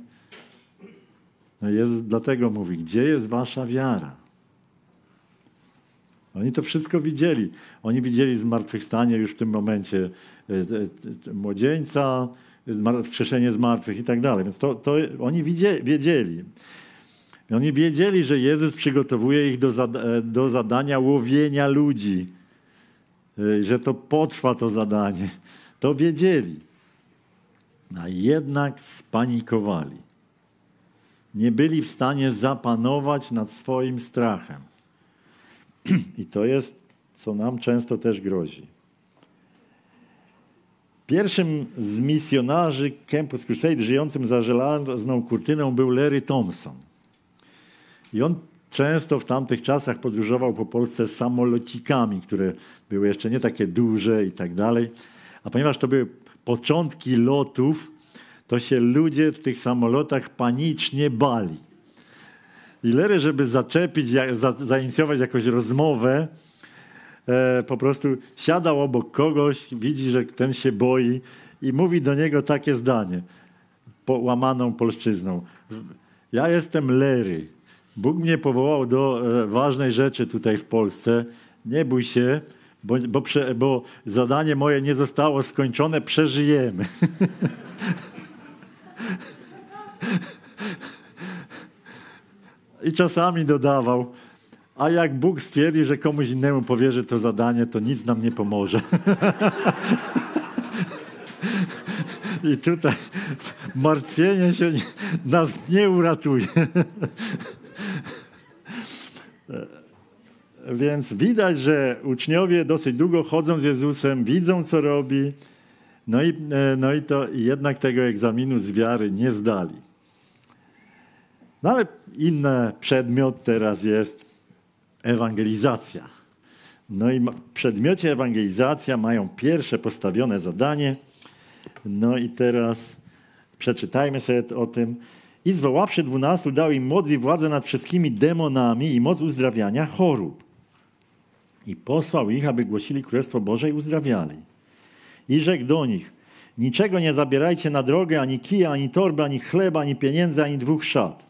No Jezus dlatego mówi, gdzie jest wasza wiara? Oni to wszystko widzieli. Oni widzieli zmartwychwstanie już w tym momencie e, e, młodzieńca, wskrzeszenie zmartwych i tak dalej. Więc to, to oni wiedzieli. Oni wiedzieli, że Jezus przygotowuje ich do, e, do zadania łowienia ludzi, że to potrwa to zadanie. To wiedzieli. A jednak spanikowali. Nie byli w stanie zapanować nad swoim strachem. I to jest, co nam często też grozi. Pierwszym z misjonarzy Campus Crusade żyjącym za żelazną kurtyną był Larry Thompson. I on często w tamtych czasach podróżował po Polsce samolocikami, które były jeszcze nie takie duże i tak dalej. A ponieważ to były początki lotów, to się ludzie w tych samolotach panicznie bali. I Lery, żeby zaczepić, za, zainicjować jakąś rozmowę, e, po prostu siadał obok kogoś, widzi, że ten się boi i mówi do niego takie zdanie, łamaną polszczyzną. Ja jestem Lery. Bóg mnie powołał do e, ważnej rzeczy tutaj w Polsce. Nie bój się, bo, bo, prze, bo zadanie moje nie zostało skończone, przeżyjemy. I czasami dodawał, a jak Bóg stwierdzi, że komuś innemu powierzy to zadanie, to nic nam nie pomoże. I tutaj martwienie się nas nie uratuje. Więc widać, że uczniowie dosyć długo chodzą z Jezusem, widzą, co robi, no i, no i to jednak tego egzaminu z wiary nie zdali. No ale inny przedmiot teraz jest ewangelizacja. No i w przedmiocie ewangelizacja mają pierwsze postawione zadanie. No i teraz przeczytajmy sobie o tym. I zwoławszy dwunastu, dał im moc i władzę nad wszystkimi demonami i moc uzdrawiania chorób. I posłał ich, aby głosili Królestwo Boże i uzdrawiali. I rzekł do nich, niczego nie zabierajcie na drogę, ani kija, ani torby, ani chleba, ani pieniędzy, ani dwóch szat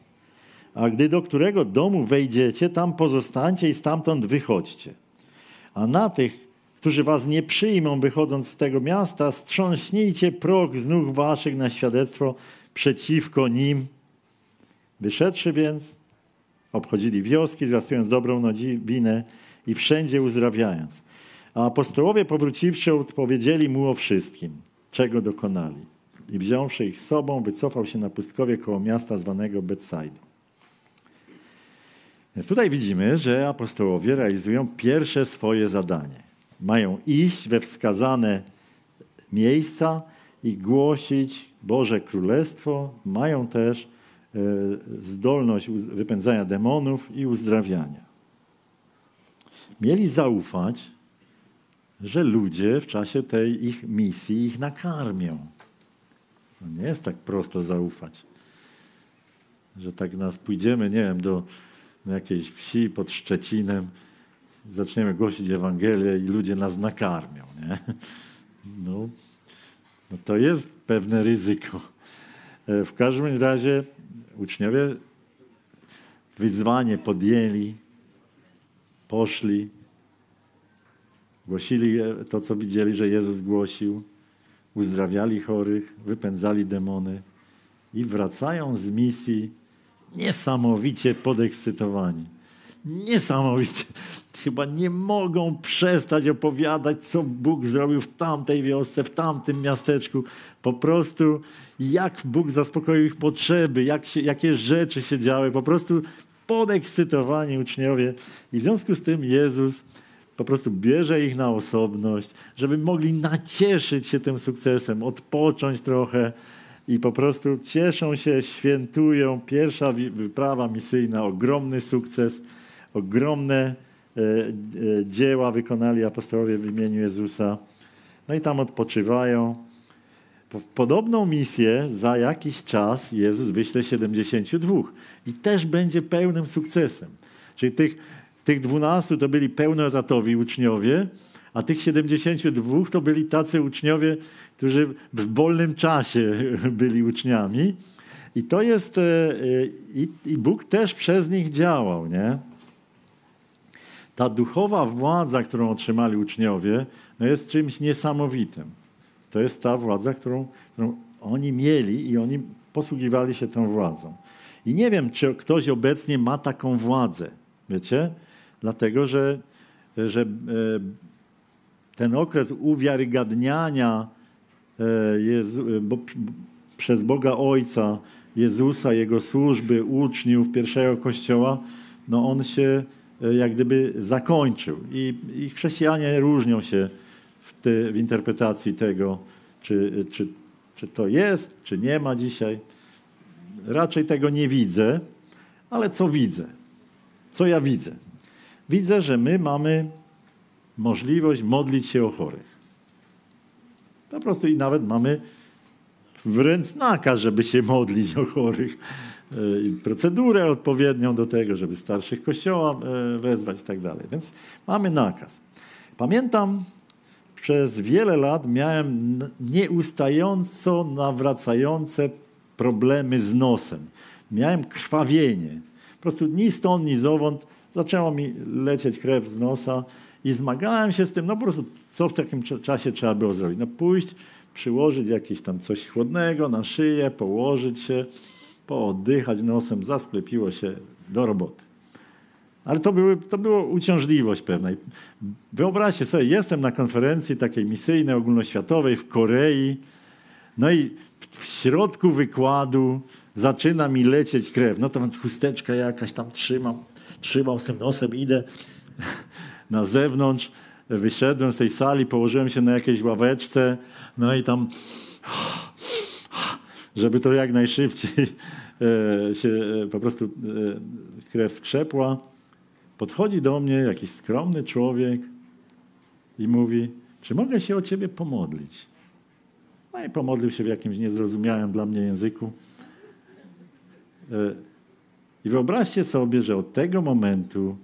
a gdy do którego domu wejdziecie, tam pozostańcie i stamtąd wychodźcie. A na tych, którzy was nie przyjmą, wychodząc z tego miasta, strząśnijcie prog z nóg waszych na świadectwo przeciwko nim. Wyszedłszy więc, obchodzili wioski, zwiastując dobrą nowinę i wszędzie uzdrawiając. A apostołowie powróciwszy odpowiedzieli mu o wszystkim, czego dokonali. I wziąwszy ich sobą, wycofał się na pustkowie koło miasta zwanego Bethsaida. Więc tutaj widzimy, że apostołowie realizują pierwsze swoje zadanie. Mają iść we wskazane miejsca i głosić Boże Królestwo. Mają też e, zdolność wypędzania demonów i uzdrawiania. Mieli zaufać, że ludzie w czasie tej ich misji ich nakarmią. No nie jest tak prosto zaufać, że tak nas pójdziemy, nie wiem, do na jakiejś wsi pod Szczecinem, zaczniemy głosić Ewangelię i ludzie nas nakarmią. Nie? No, no to jest pewne ryzyko. E, w każdym razie uczniowie wyzwanie podjęli, poszli, głosili to, co widzieli, że Jezus głosił, uzdrawiali chorych, wypędzali demony i wracają z misji niesamowicie podekscytowani. Niesamowicie. Chyba nie mogą przestać opowiadać, co Bóg zrobił w tamtej wiosce, w tamtym miasteczku. Po prostu jak Bóg zaspokoił ich potrzeby, jak się, jakie rzeczy się działy. Po prostu podekscytowani uczniowie. I w związku z tym Jezus po prostu bierze ich na osobność, żeby mogli nacieszyć się tym sukcesem, odpocząć trochę, i po prostu cieszą się, świętują. Pierwsza wyprawa misyjna, ogromny sukces, ogromne e, e, dzieła wykonali apostołowie w imieniu Jezusa. No i tam odpoczywają. Podobną misję za jakiś czas Jezus wyśle 72 i też będzie pełnym sukcesem. Czyli tych, tych 12 to byli pełnotatowi uczniowie, a tych 72 to byli tacy uczniowie, którzy w wolnym czasie byli uczniami. I to jest, e, i, i Bóg też przez nich działał, nie? Ta duchowa władza, którą otrzymali uczniowie, no jest czymś niesamowitym. To jest ta władza, którą, którą oni mieli i oni posługiwali się tą władzą. I nie wiem, czy ktoś obecnie ma taką władzę, wiecie? Dlatego, że, że e, ten okres uwiarygadniania Jezu, bo, przez Boga Ojca Jezusa, Jego służby, uczniów pierwszego Kościoła, no on się e, jak gdyby zakończył. I, i chrześcijanie różnią się w, te, w interpretacji tego, czy, czy, czy to jest, czy nie ma dzisiaj. Raczej tego nie widzę, ale co widzę? Co ja widzę? Widzę, że my mamy możliwość modlić się o chorych. Po prostu i nawet mamy wręcz nakaz, żeby się modlić o chorych. E, procedurę odpowiednią do tego, żeby starszych kościoła e, wezwać i tak dalej. Więc mamy nakaz. Pamiętam, przez wiele lat miałem nieustająco nawracające problemy z nosem. Miałem krwawienie. Po prostu ni stąd, ni zowąd zaczęło mi lecieć krew z nosa i zmagałem się z tym, no po prostu co w takim czasie trzeba było zrobić? No pójść, przyłożyć jakieś tam coś chłodnego na szyję, położyć się, pooddychać nosem, zasklepiło się do roboty. Ale to, były, to było uciążliwość pewna. Wyobraźcie sobie, jestem na konferencji takiej misyjnej, ogólnoświatowej w Korei, no i w środku wykładu zaczyna mi lecieć krew. No to mam chusteczkę jakaś tam trzymam, trzymam z tym nosem, idę na zewnątrz, wyszedłem z tej sali, położyłem się na jakiejś ławeczce, no i tam, żeby to jak najszybciej e, się e, po prostu e, krew skrzepła. Podchodzi do mnie jakiś skromny człowiek i mówi, czy mogę się o ciebie pomodlić? No i pomodlił się w jakimś niezrozumiałym dla mnie języku. I wyobraźcie sobie, że od tego momentu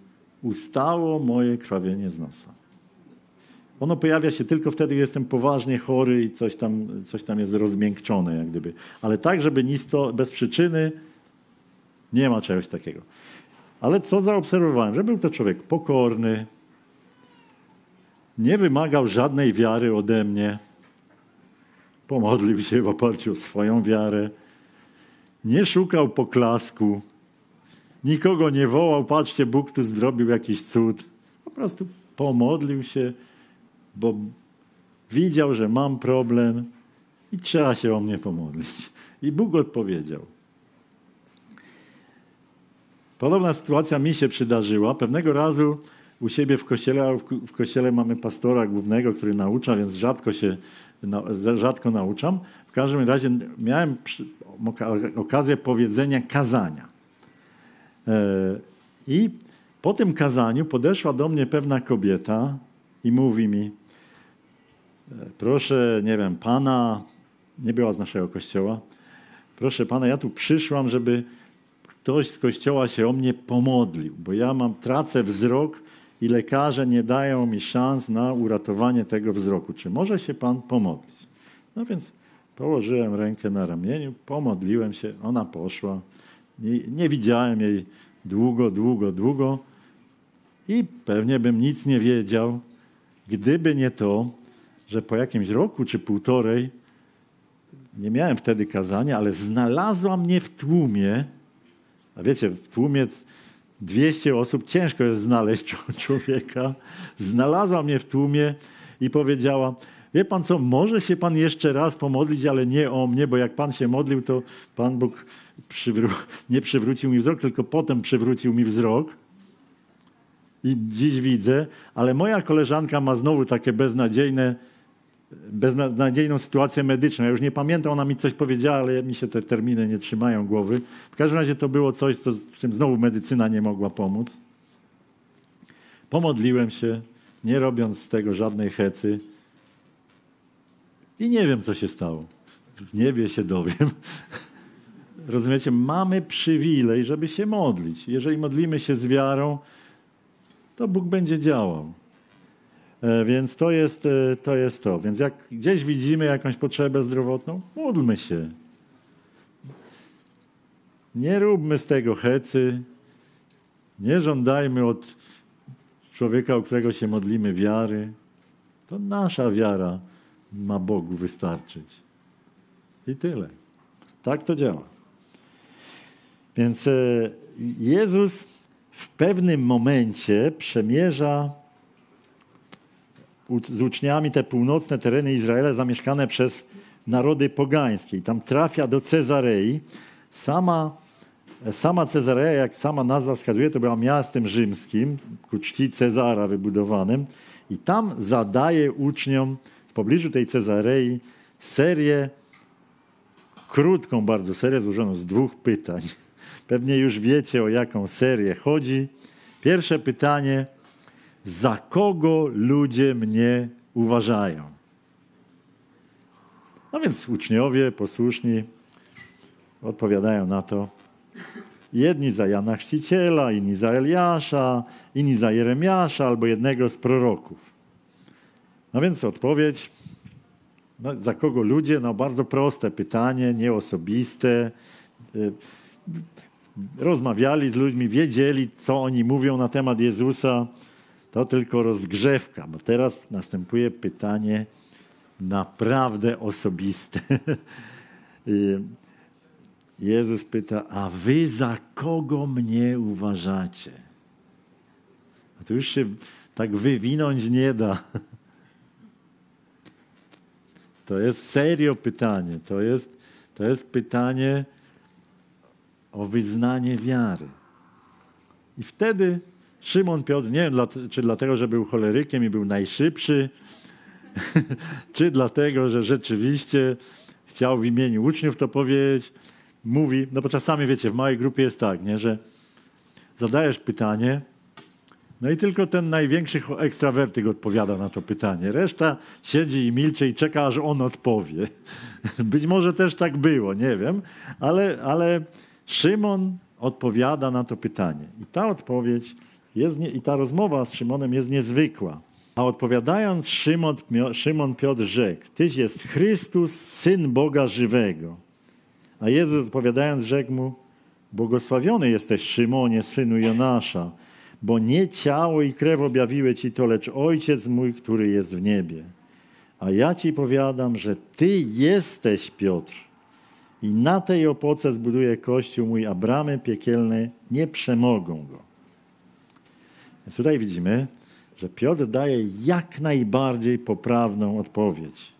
ustało moje krwawienie z nosa. Ono pojawia się tylko wtedy, gdy jestem poważnie chory i coś tam, coś tam jest rozmiękczone, jak gdyby. Ale tak, żeby nic to bez przyczyny, nie ma czegoś takiego. Ale co zaobserwowałem? Że był to człowiek pokorny, nie wymagał żadnej wiary ode mnie, pomodlił się w oparciu o swoją wiarę, nie szukał poklasku, nikogo nie wołał, patrzcie, Bóg tu zrobił jakiś cud. Po prostu pomodlił się, bo widział, że mam problem i trzeba się o mnie pomodlić. I Bóg odpowiedział. Podobna sytuacja mi się przydarzyła. Pewnego razu u siebie w kościele, w kościele mamy pastora głównego, który naucza, więc rzadko się rzadko nauczam. W każdym razie miałem okazję powiedzenia kazania. E, I po tym kazaniu podeszła do mnie pewna kobieta i mówi mi: Proszę, nie wiem, pana, nie była z naszego kościoła. Proszę pana, ja tu przyszłam, żeby ktoś z kościoła się o mnie pomodlił, bo ja mam tracę wzrok i lekarze nie dają mi szans na uratowanie tego wzroku. Czy może się pan pomodlić? No więc położyłem rękę na ramieniu, pomodliłem się, ona poszła. Nie, nie widziałem jej długo, długo, długo i pewnie bym nic nie wiedział, gdyby nie to, że po jakimś roku czy półtorej, nie miałem wtedy kazania, ale znalazła mnie w tłumie, a wiecie, w tłumie 200 osób, ciężko jest znaleźć człowieka, znalazła mnie w tłumie i powiedziała, wie pan co, może się pan jeszcze raz pomodlić, ale nie o mnie, bo jak pan się modlił, to Pan Bóg przywró- nie przywrócił mi wzrok, tylko potem przywrócił mi wzrok. I dziś widzę, ale moja koleżanka ma znowu takie beznadziejne beznadziejną sytuację medyczną. Ja już nie pamiętam, ona mi coś powiedziała, ale mi się te terminy nie trzymają głowy. W każdym razie to było coś, co, czym znowu medycyna nie mogła pomóc. Pomodliłem się, nie robiąc z tego żadnej hecy. I nie wiem, co się stało. W niebie się dowiem. Rozumiecie? Mamy przywilej, żeby się modlić. Jeżeli modlimy się z wiarą, to Bóg będzie działał. E, więc to jest, e, to jest to. Więc jak gdzieś widzimy jakąś potrzebę zdrowotną, módlmy się. Nie róbmy z tego hecy. Nie żądajmy od człowieka, o którego się modlimy, wiary. To nasza wiara ma Bogu wystarczyć. I tyle. Tak to działa. Więc e, Jezus w pewnym momencie przemierza z uczniami te północne tereny Izraela zamieszkane przez narody pogańskie. I tam trafia do Cezarei. Sama, sama jak sama nazwa wskazuje, to była miastem rzymskim, ku czci Cezara wybudowanym. I tam zadaje uczniom w pobliżu tej Cezarei serię, krótką bardzo serię, złożoną z dwóch pytań. Pewnie już wiecie, o jaką serię chodzi. Pierwsze pytanie: za kogo ludzie mnie uważają? No więc uczniowie posłuszni odpowiadają na to. Jedni za Jana Chrzciciela, inni za Eliasza, inni za Jeremiasza albo jednego z proroków. No więc odpowiedź, no, za kogo ludzie? No bardzo proste pytanie, nieosobiste. Y, rozmawiali z ludźmi, wiedzieli, co oni mówią na temat Jezusa. To tylko rozgrzewka, bo teraz następuje pytanie naprawdę osobiste. Jezus pyta, a wy za kogo mnie uważacie? A to już się tak wywinąć nie da. To jest serio pytanie. To jest, to jest pytanie o wyznanie wiary. I wtedy Szymon Piotr, nie wiem czy dlatego, że był cholerykiem i był najszybszy, czy dlatego, że rzeczywiście chciał w imieniu uczniów to powiedzieć, mówi, no bo czasami wiecie, w małej grupie jest tak, nie, że zadajesz pytanie, no i tylko ten największy ekstrawertyk odpowiada na to pytanie. Reszta siedzi i milczy i czeka, aż on odpowie. Być może też tak było, nie wiem, ale, ale Szymon odpowiada na to pytanie. I ta odpowiedź jest nie, i ta rozmowa z Szymonem jest niezwykła. A odpowiadając, Szymon, Szymon Piotr rzekł: Tyś jest Chrystus, syn Boga żywego. A Jezus odpowiadając, rzekł mu: Błogosławiony jesteś, Szymonie, synu Jonasza, bo nie ciało i krew objawiły ci to, lecz Ojciec mój, który jest w niebie. A ja ci powiadam, że ty jesteś Piotr. I na tej opoce zbuduję kościół mój, a bramy piekielne nie przemogą go. Więc tutaj widzimy, że Piotr daje jak najbardziej poprawną odpowiedź.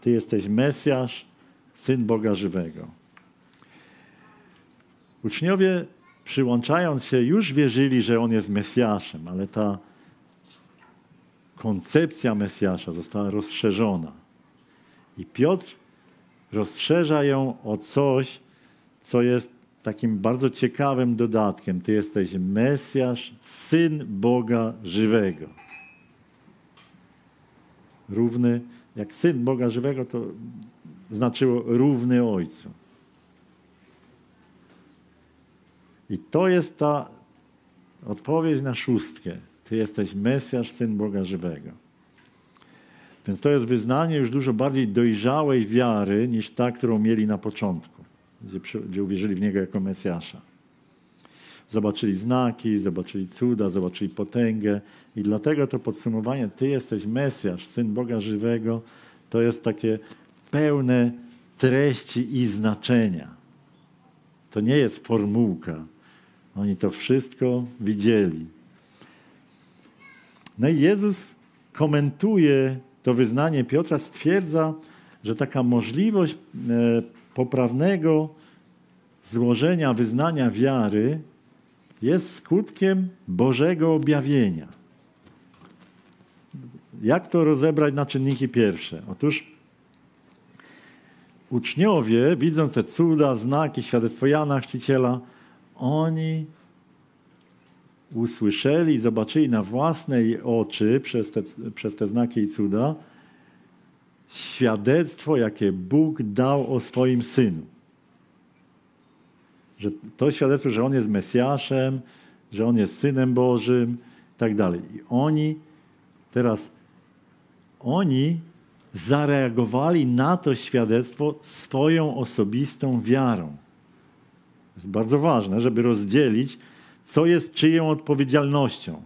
Ty jesteś Mesjasz, Syn Boga żywego. Uczniowie przyłączając się już wierzyli, że On jest Mesjaszem, ale ta koncepcja Mesjasza została rozszerzona. I Piotr rozszerza ją o coś, co jest takim bardzo ciekawym dodatkiem. Ty jesteś Mesjasz, Syn Boga żywego. Równy, jak Syn Boga żywego, to znaczyło równy Ojcu. I to jest ta odpowiedź na szóstkę. Ty jesteś Mesjasz, Syn Boga żywego. Więc to jest wyznanie już dużo bardziej dojrzałej wiary niż ta, którą mieli na początku, gdzie, gdzie uwierzyli w Niego jako Mesjasza. Zobaczyli znaki, zobaczyli cuda, zobaczyli potęgę i dlatego to podsumowanie Ty jesteś Mesjasz, Syn Boga żywego, to jest takie pełne treści i znaczenia. To nie jest formułka. Oni to wszystko widzieli. No i Jezus komentuje to wyznanie Piotra, stwierdza, że taka możliwość e, poprawnego złożenia wyznania wiary jest skutkiem Bożego objawienia. Jak to rozebrać na czynniki pierwsze? Otóż uczniowie, widząc te cuda, znaki, świadectwo Jana Chrzciciela, oni usłyszeli i zobaczyli na własne oczy przez te, przez te znaki i cuda świadectwo, jakie Bóg dał o swoim Synu. Że to świadectwo, że On jest Mesjaszem, że On jest Synem Bożym, tak dalej. I oni teraz, oni zareagowali na to świadectwo swoją osobistą wiarą. Jest bardzo ważne, żeby rozdzielić, co jest czyją odpowiedzialnością.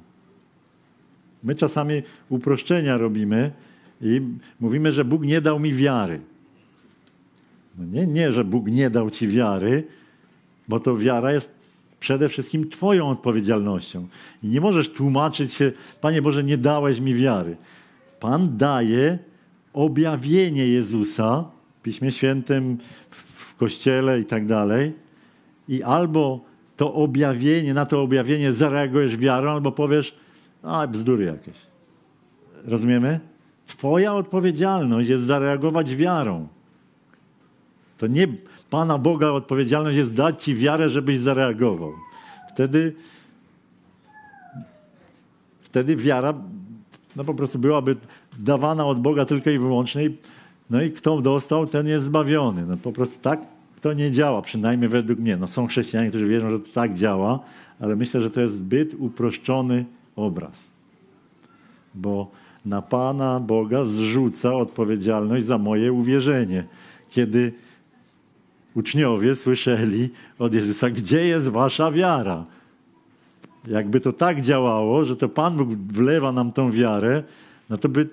My czasami uproszczenia robimy i mówimy, że Bóg nie dał mi wiary. No nie, nie, że Bóg nie dał ci wiary, bo to wiara jest przede wszystkim Twoją odpowiedzialnością. I nie możesz tłumaczyć się, Panie Boże, nie dałeś mi wiary. Pan daje objawienie Jezusa w Piśmie Świętym, w Kościele i tak dalej. I albo to objawienie, na to objawienie zareagujesz wiarą, albo powiesz, a bzdury jakieś. Rozumiemy? Twoja odpowiedzialność jest zareagować wiarą. To nie Pana Boga odpowiedzialność jest dać Ci wiarę, żebyś zareagował. Wtedy, wtedy wiara no po prostu byłaby dawana od Boga tylko i wyłącznie. No i kto dostał, ten jest zbawiony. No po prostu tak to nie działa, przynajmniej według mnie. No są chrześcijanie, którzy wierzą, że to tak działa, ale myślę, że to jest zbyt uproszczony obraz. Bo na Pana Boga zrzuca odpowiedzialność za moje uwierzenie. Kiedy uczniowie słyszeli od Jezusa, gdzie jest wasza wiara? Jakby to tak działało, że to Pan Bóg wlewa nam tą wiarę, no to by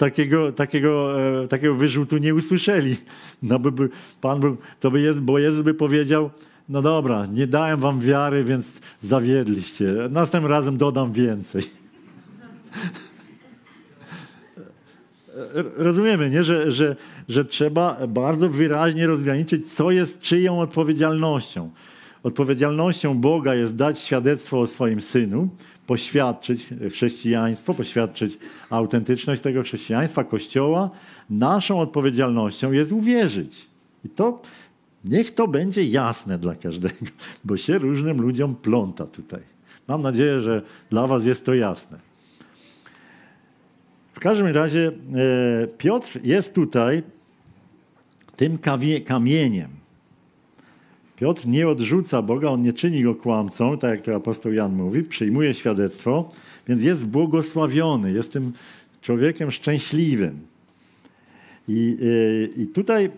takiego, takiego, e, takiego wyrzutu nie usłyszeli. No by, by, Pan by, to by jest, bo Jezus by powiedział, no dobra, nie dałem wam wiary, więc zawiedliście. Następnym razem dodam więcej. rozumiemy, nie? Że, że, że trzeba bardzo wyraźnie rozgraniczyć, co jest czyją odpowiedzialnością. Odpowiedzialnością Boga jest dać świadectwo o swoim synu, poświadczyć chrześcijaństwo, poświadczyć autentyczność tego chrześcijaństwa, Kościoła. Naszą odpowiedzialnością jest uwierzyć. I to niech to będzie jasne dla każdego, bo się różnym ludziom pląta tutaj. Mam nadzieję, że dla Was jest to jasne. W każdym razie e, Piotr jest tutaj tym kamieniem. Piotr nie odrzuca Boga, on nie czyni go kłamcą, tak jak to apostoł Jan mówi, przyjmuje świadectwo, więc jest błogosławiony, jest tym człowiekiem szczęśliwym. I, e, I tutaj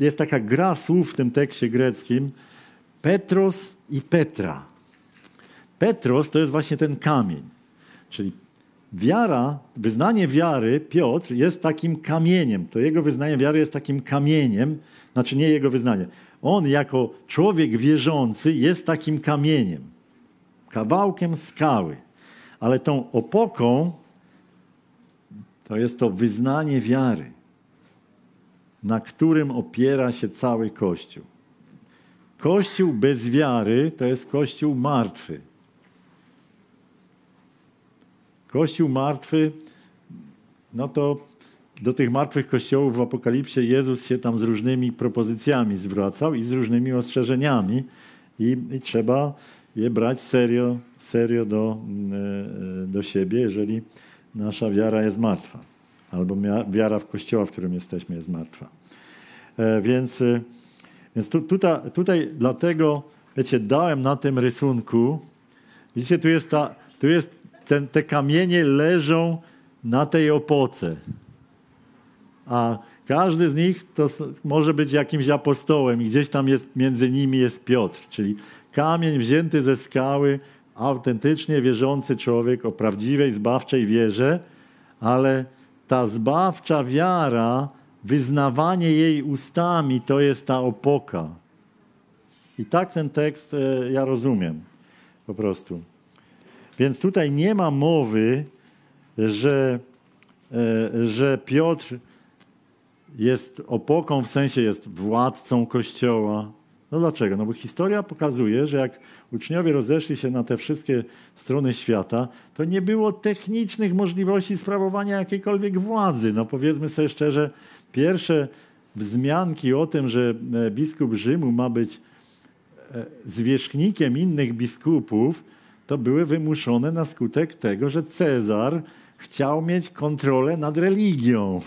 jest taka gra słów w tym tekście greckim Petros i Petra. Petros to jest właśnie ten kamień, czyli Wiara, wyznanie wiary, Piotr jest takim kamieniem. To jego wyznanie wiary jest takim kamieniem, znaczy nie jego wyznanie. On jako człowiek wierzący jest takim kamieniem, kawałkiem skały. Ale tą opoką to jest to wyznanie wiary, na którym opiera się cały Kościół. Kościół bez wiary to jest Kościół martwy. Kościół martwy, no to do tych martwych kościołów w Apokalipsie Jezus się tam z różnymi propozycjami zwracał i z różnymi ostrzeżeniami i, i trzeba je brać serio, serio do, e, do siebie, jeżeli nasza wiara jest martwa. Albo wiara w kościoła, w którym jesteśmy, jest martwa. E, więc, e, więc tu, tutaj, tutaj dlatego, wiecie, dałem na tym rysunku, widzicie, tu jest, ta, tu jest ten, te kamienie leżą na tej opoce. A każdy z nich to może być jakimś apostołem i gdzieś tam jest, między nimi jest Piotr, czyli kamień wzięty ze skały, autentycznie wierzący człowiek o prawdziwej, zbawczej wierze, ale ta zbawcza wiara, wyznawanie jej ustami, to jest ta opoka. I tak ten tekst e, ja rozumiem po prostu. Więc tutaj nie ma mowy, że, e, że Piotr jest opoką, w sensie jest władcą Kościoła. No dlaczego? No bo historia pokazuje, że jak uczniowie rozeszli się na te wszystkie strony świata, to nie było technicznych możliwości sprawowania jakiejkolwiek władzy. No powiedzmy sobie szczerze, pierwsze wzmianki o tym, że e, biskup Rzymu ma być e, zwierzchnikiem innych biskupów, to były wymuszone na skutek tego, że Cezar chciał mieć kontrolę nad religią.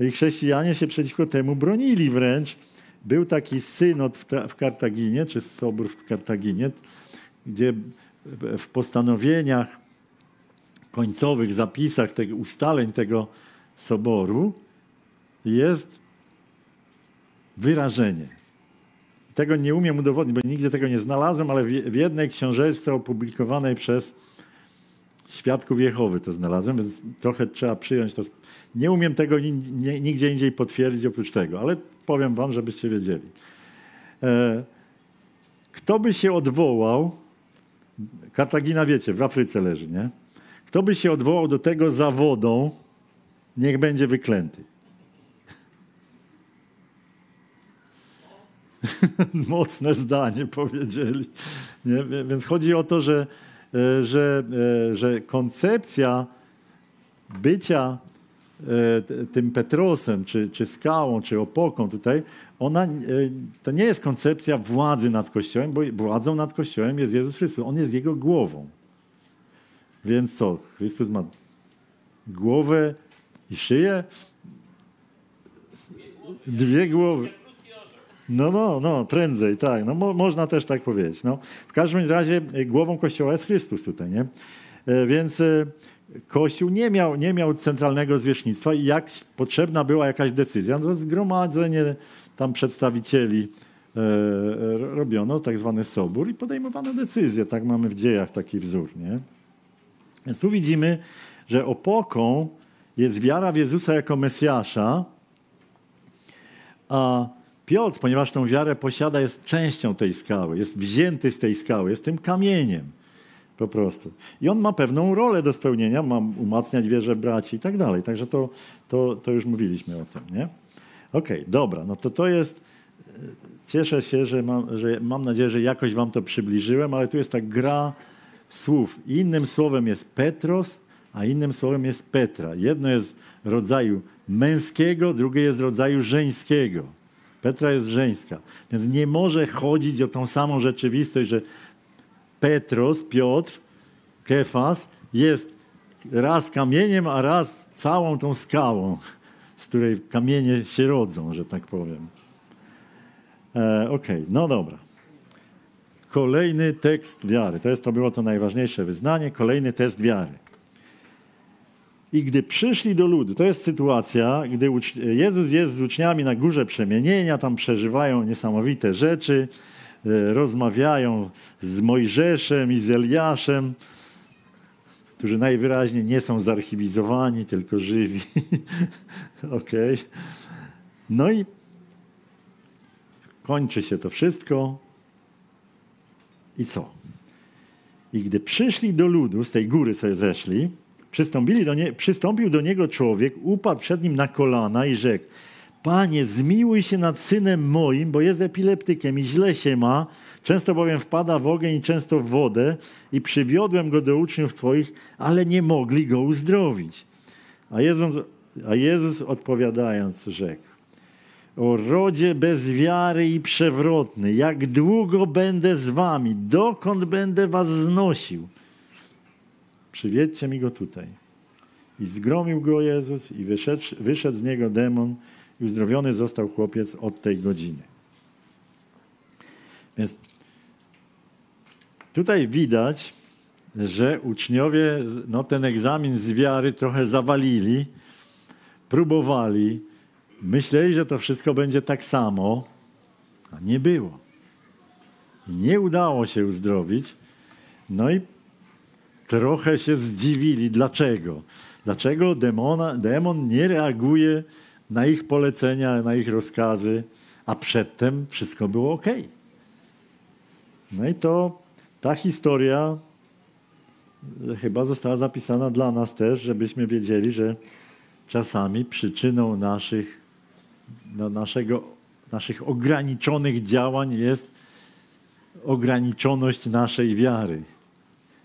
I chrześcijanie się przeciwko temu bronili wręcz. Był taki synod w, Kartaginie, czy sobór w Kartaginie, gdzie w postanowieniach końcowych, zapisach tego, ustaleń tego soboru jest wyrażenie. Tego nie umiem udowodnić, bo nigdzie tego nie znalazłem, ale w jednej książeczce opublikowanej przez Świadków Jehowy to znalazłem, więc trochę trzeba przyjąć to. Nie umiem tego nigdzie indziej potwierdzić oprócz tego, ale powiem wam, żebyście wiedzieli. E, kto by się odwołał, Kartagina wiecie, w Afryce leży, nie? Kto by się odwołał do tego zawodą, niech będzie wyklęty. Mocne zdanie powiedzieli. Nie? Więc chodzi o to, że, że, e, że koncepcja bycia e, tym Petrosem, czy, czy skałą, czy opoką tutaj, ona, to nie jest koncepcja władzy nad Kościołem, bo władzą nad Kościołem jest Jezus Chrystus. On jest Jego głową. Więc co? Chrystus ma głowę i szyję? Dwie głowy. No, no, no, prędzej, tak. No, mo można też tak powiedzieć. No. W każdym razie e, głową Kościoła jest Chrystus tutaj, nie? E, więc e, Kościół nie miał, nie miał centralnego zwierzchnictwa i jak potrzebna była jakaś decyzja, no zgromadzenie tam przedstawicieli robiono, tak zwany sobór i podejmowano decyzje. Tak mamy w dziejach taki wzór, nie? Więc tu widzimy, że opoką jest wiara w Jezusa jako Mesjasza, a Piotr, ponieważ tą wiarę posiada, jest częścią tej skały, jest wzięty z tej skały, jest tym kamieniem po prostu. I on ma pewną rolę do spełnienia, ma umacniać wierze braci i tak dalej. Także to, to, to już mówiliśmy o tym, nie? Okej, okay, dobra, no to to jest... Cieszę się, że mam, że mam nadzieję, że jakoś wam to przybliżyłem, ale tu jest ta gra słów. Innym słowem jest Petros, a innym słowem jest Petra. Jedno jest rodzaju męskiego, drugie jest rodzaju żeńskiego. Petra jest żeńska. Więc nie może chodzić o tą samą rzeczywistość, że Petros, Piotr, Kefas jest raz kamieniem, a raz całą tą skałą, z której kamienie się rodzą, że tak powiem. E, okay, no dobra. Kolejny tekst wiary. To, jest, to było to najważniejsze wyznanie. Kolejny test wiary. I gdy przyszli do ludu, to jest sytuacja, gdy Jezus jest z uczniami na górze przemienienia, tam przeżywają niesamowite rzeczy, e, rozmawiają z Mojżeszem i z Eliaszem, którzy najwyraźniej nie są zarchiwizowani, tylko żywi. Okej. Okay. No i kończy się to wszystko. I co? I gdy przyszli do ludu, z tej góry sobie zeszli, przystąpili do nie, przystąpił do niego człowiek, upadł przed nim na kolana i rzekł: Panie, zmiłuj się nad synem moim, bo jest epileptykiem i źle się ma. Często bowiem wpada w ogień i często w wodę. I przywiodłem go do uczniów Twoich, ale nie mogli go uzdrowić. A Jezus, a Jezus odpowiadając rzekł: o rodzie bez wiary i przewrotny, jak długo będę z wami, dokąd będę was znosił. Przywiedźcie mi go tutaj. I zgromił go Jezus i wyszedł, wyszedł z niego demon i uzdrowiony został chłopiec od tej godziny. Więc tutaj widać, że uczniowie no, ten egzamin z wiary trochę zawalili, próbowali, Myśleli, że to wszystko będzie tak samo, a nie było. Nie udało się uzdrowić. No i trochę się zdziwili. Dlaczego? Dlaczego demona, demon nie reaguje na ich polecenia, na ich rozkazy, a przedtem wszystko było ok. No i to ta historia chyba została zapisana dla nas też, żebyśmy wiedzieli, że czasami przyczyną naszych do naszego, naszych ograniczonych działań jest ograniczoność naszej wiary.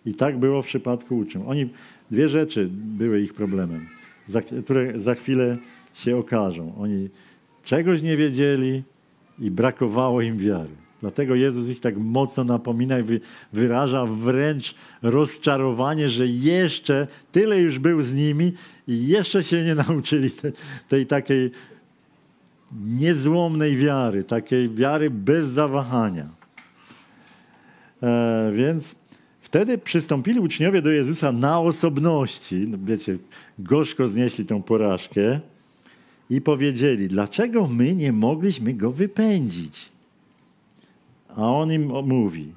I tak było w przypadku uczniów. Oni, dwie rzeczy były ich problemem, za, które za chwilę się okażą. Oni czegoś nie wiedzieli i brakowało im wiary. Dlatego Jezus ich tak mocno napomina i wyraża wręcz rozczarowanie, że jeszcze tyle już był z nimi i jeszcze się nie nauczyli tej, tej takiej niezłomnej wiary, takiej wiary bez zawahania. E, więc Wtedy przystąpili uczniowie do Jezusa na osobności. No wiecie, gorzko znieśli tą porażkę i powiedzieli, dlaczego my nie mogliśmy go wypędzić? A on im mówi,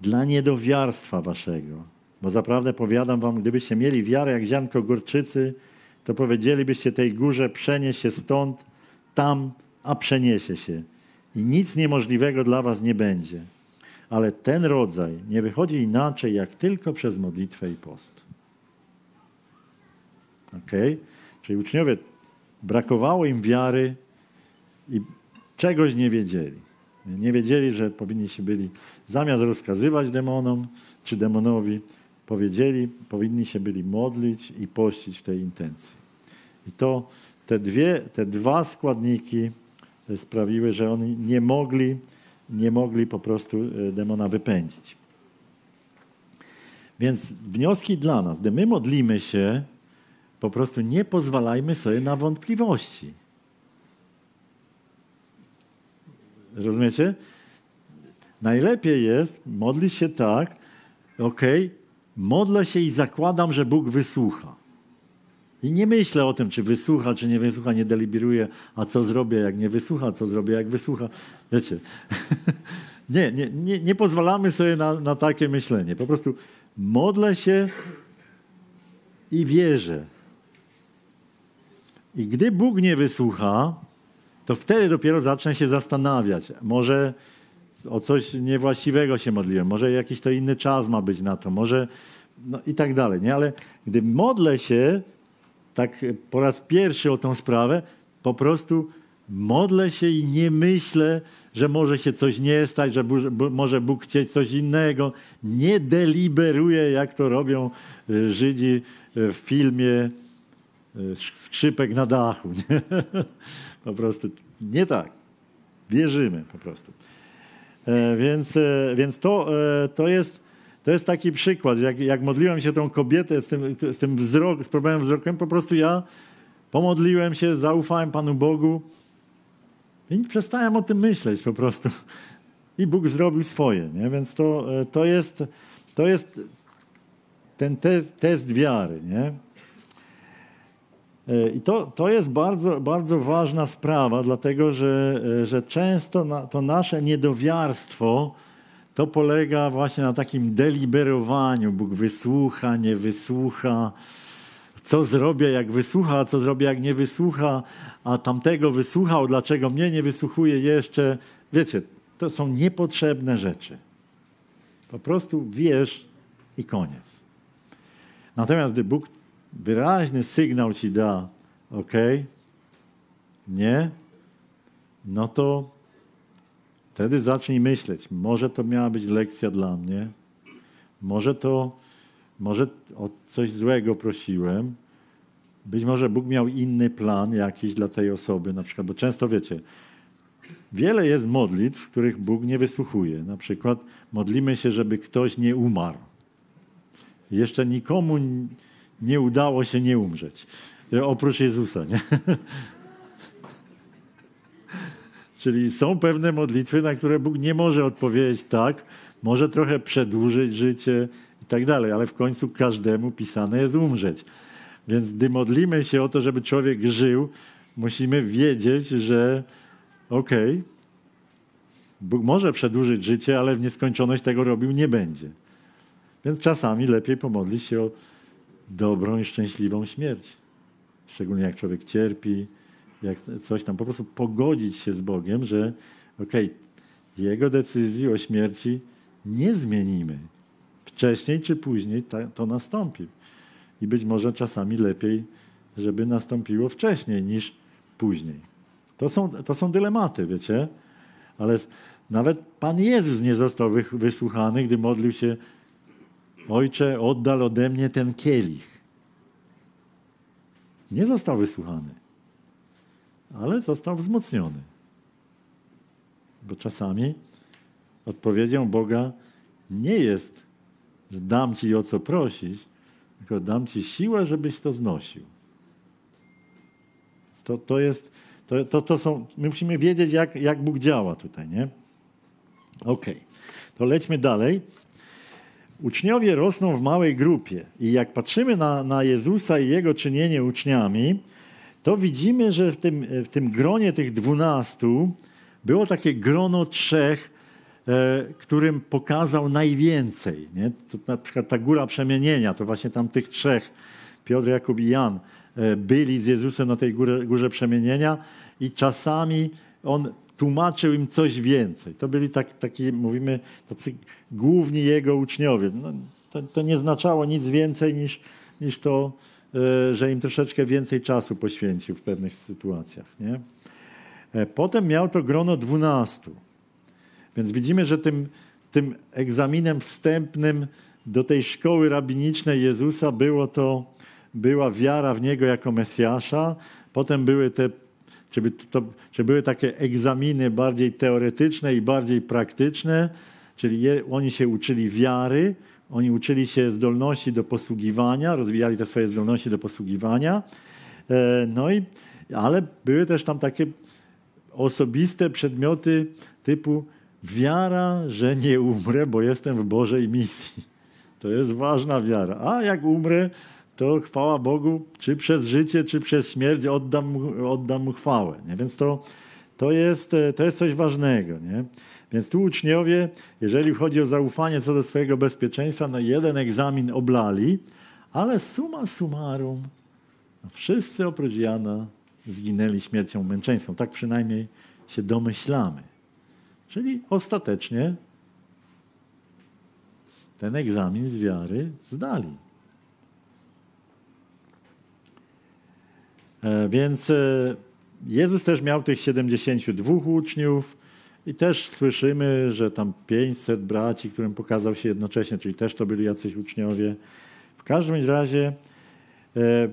dla niedowiarstwa waszego. Bo zaprawdę powiadam wam, gdybyście mieli wiarę jak ziarnko gorczycy, to powiedzielibyście tej górze, przenieś się stąd, tam, a przeniesie się. I nic niemożliwego dla was nie będzie. Ale ten rodzaj nie wychodzi inaczej, jak tylko przez modlitwę i post. Ok? Czyli uczniowie brakowało im wiary i czegoś nie wiedzieli. Nie wiedzieli, że powinni się byli, zamiast rozkazywać demonom czy demonowi, powiedzieli, powinni się byli modlić i pościć w tej intencji. I to te, dwie, te dwa składniki sprawiły, że oni nie mogli, nie mogli po prostu e, demona wypędzić. Więc wnioski dla nas, gdy my modlimy się, po prostu nie pozwalajmy sobie na wątpliwości. Rozumiecie? Najlepiej jest modlić się tak, ok, modlę się i zakładam, że Bóg wysłucha. I nie myślę o tym, czy wysłucha, czy nie wysłucha, nie deliberuję, a co zrobię, jak nie wysłucha, co zrobię, jak wysłucha. Wiecie, nie, nie, nie, nie pozwalamy sobie na, na takie myślenie. Po prostu modlę się i wierzę. I gdy Bóg nie wysłucha, to wtedy dopiero zacznę się zastanawiać. Może o coś niewłaściwego się modliłem, może jakiś to inny czas ma być na to, może no i tak dalej. Nie? Ale gdy modlę się tak po raz pierwszy o tą sprawę, po prostu modlę się i nie myślę, że może się coś nie stać, że może Bóg chcieć coś innego. Nie deliberuję, jak to robią y, Żydzi y, w filmie Skrzypek na dachu. Po prostu nie tak. Wierzymy po prostu. E, więc, e, więc to, e, to, jest, to jest taki przykład. Jak, jak modliłem się tą kobietę z tym, z tym wzrok, z problemem wzrokiem, po prostu ja pomodliłem się, zaufałem Panu Bogu i przestałem o tym myśleć po prostu. I Bóg zrobił swoje. Nie? Więc to, to, jest, to jest ten te, test wiary. Nie? E, I to, to jest bardzo, bardzo ważna sprawa, dlatego że, e, że często na, to nasze niedowiarstwo to polega właśnie na takim deliberowaniu. Bóg wysłucha, nie wysłucha. Co zrobię, jak wysłucha, a co zrobię, jak nie wysłucha, a tamtego wysłuchał, dlaczego mnie nie wysłuchuje jeszcze. Wiecie, to są niepotrzebne rzeczy. Po prostu wiesz i koniec. Natomiast gdy Bóg wyraźny sygnał ci da, ok, nie, no to wtedy zacznij myśleć, może to miała być lekcja dla mnie, może to, może o coś złego prosiłem, być może Bóg miał inny plan jakiś dla tej osoby, na przykład, bo często wiecie, wiele jest modlitw, których Bóg nie wysłuchuje. Na przykład modlimy się, żeby ktoś nie umarł. Jeszcze nikomu nie udało się nie umrzeć. Oprócz Jezusa, nie? Czyli są pewne modlitwy, na które Bóg nie może odpowiedzieć tak, może trochę przedłużyć życie i tak dalej, ale w końcu każdemu pisane jest umrzeć. Więc gdy modlimy się o to, żeby człowiek żył, musimy wiedzieć, że okej, okay, Bóg może przedłużyć życie, ale w nieskończoność tego robił nie będzie. Więc czasami lepiej pomodlić się o dobrą i szczęśliwą śmierć. Szczególnie jak człowiek cierpi, jak coś tam, po prostu pogodzić się z Bogiem, że okej, okay, Jego decyzji o śmierci nie zmienimy. Wcześniej czy później to nastąpi. I być może czasami lepiej, żeby nastąpiło wcześniej niż później. To są, to są dylematy, wiecie? Ale nawet Pan Jezus nie został wysłuchany, gdy modlił się Ojcze, oddal ode mnie ten kielich. Nie został wysłuchany, ale został wzmocniony. Bo czasami odpowiedzią Boga nie jest, że dam ci o co prosić, tylko dam ci siłę, żebyś to znosił. To, to jest, to, to, to są, my musimy wiedzieć, jak, jak Bóg działa tutaj, nie? Okej, okay. to lećmy dalej. uczniowie rosną w małej grupie i jak patrzymy na, na Jezusa i Jego czynienie uczniami, to widzimy, że w tym, w tym gronie tych dwunastu było takie grono trzech, e, którym pokazał najwięcej. Nie? To na przykład ta góra przemienienia, to właśnie tam tych trzech, Piotr, Jakub i Jan, e, byli z Jezusem na tej górze, górze przemienienia i czasami on tłumaczył im coś więcej. To byli tak, taki, mówimy, tacy główni jego uczniowie. No, to, to, nie znaczało nic więcej niż, niż to, że im troszeczkę więcej czasu poświęcił w pewnych sytuacjach. Nie? E, potem miał to grono dwunastu. Więc widzimy, że tym, tym egzaminem wstępnym do tej szkoły rabinicznej Jezusa było to, była wiara w Niego jako Mesjasza. Potem były te żeby, to, żeby były takie egzaminy bardziej teoretyczne i bardziej praktyczne, czyli je, oni się uczyli wiary, oni uczyli się zdolności do posługiwania, rozwijali te swoje zdolności do posługiwania. E, no i, ale były też tam takie osobiste przedmioty typu wiara, że nie umrę, bo jestem w Bożej misji. To jest ważna wiara. A jak umrę, to chwała Bogu, czy przez życie, czy przez śmierć oddam mu, oddam mu chwałę. Nie? Więc to, to, jest, e, to jest coś ważnego. Nie? Więc tu uczniowie, jeżeli chodzi o zaufanie co do swojego bezpieczeństwa, no jeden egzamin oblali, ale suma summarum, no wszyscy oprócz Jana zginęli śmiercią męczeńską. Tak przynajmniej się domyślamy. Czyli ostatecznie ten egzamin z wiary zdali. E, więc e, Jezus też miał tych 72 uczniów i też słyszymy, że tam 500 braci, którym pokazał się jednocześnie, czyli też to byli jacyś uczniowie. W każdym razie e,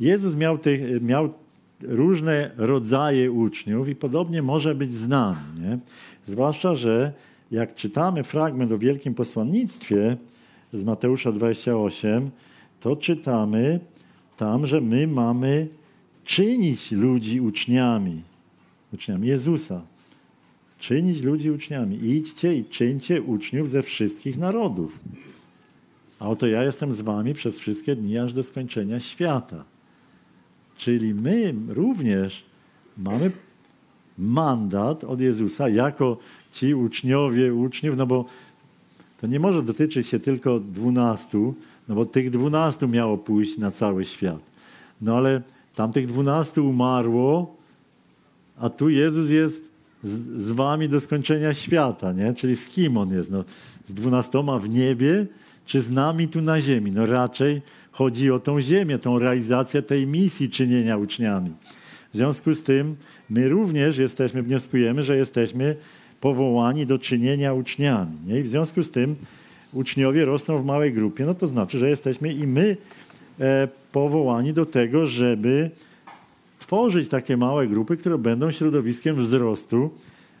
Jezus miał, tych, miał różne rodzaje uczniów i podobnie może być z nami. Nie? Zwłaszcza, że jak czytamy fragment o wielkim posłannictwie z Mateusza 28, to czytamy tam, że my mamy czynić ludzi uczniami, uczniami Jezusa. Czynić ludzi uczniami. Idźcie i czyńcie uczniów ze wszystkich narodów. A oto ja jestem z wami przez wszystkie dni, aż do skończenia świata. Czyli my również mamy mandat od Jezusa jako ci uczniowie uczniów, no bo to nie może dotyczyć się tylko dwunastu, no bo tych dwunastu miało pójść na cały świat. No ale Tamtych dwunastu umarło, a tu Jezus jest z, z, wami do skończenia świata, nie? Czyli z kim On jest? No, z dwunastoma w niebie, czy z nami tu na ziemi? No raczej chodzi o tą ziemię, tą realizację tej misji czynienia uczniami. W związku z tym my również jesteśmy, wnioskujemy, że jesteśmy powołani do czynienia uczniami. Nie? I w związku z tym uczniowie rosną w małej grupie, no to znaczy, że jesteśmy i my E, powołani do tego, żeby tworzyć takie małe grupy, które będą środowiskiem wzrostu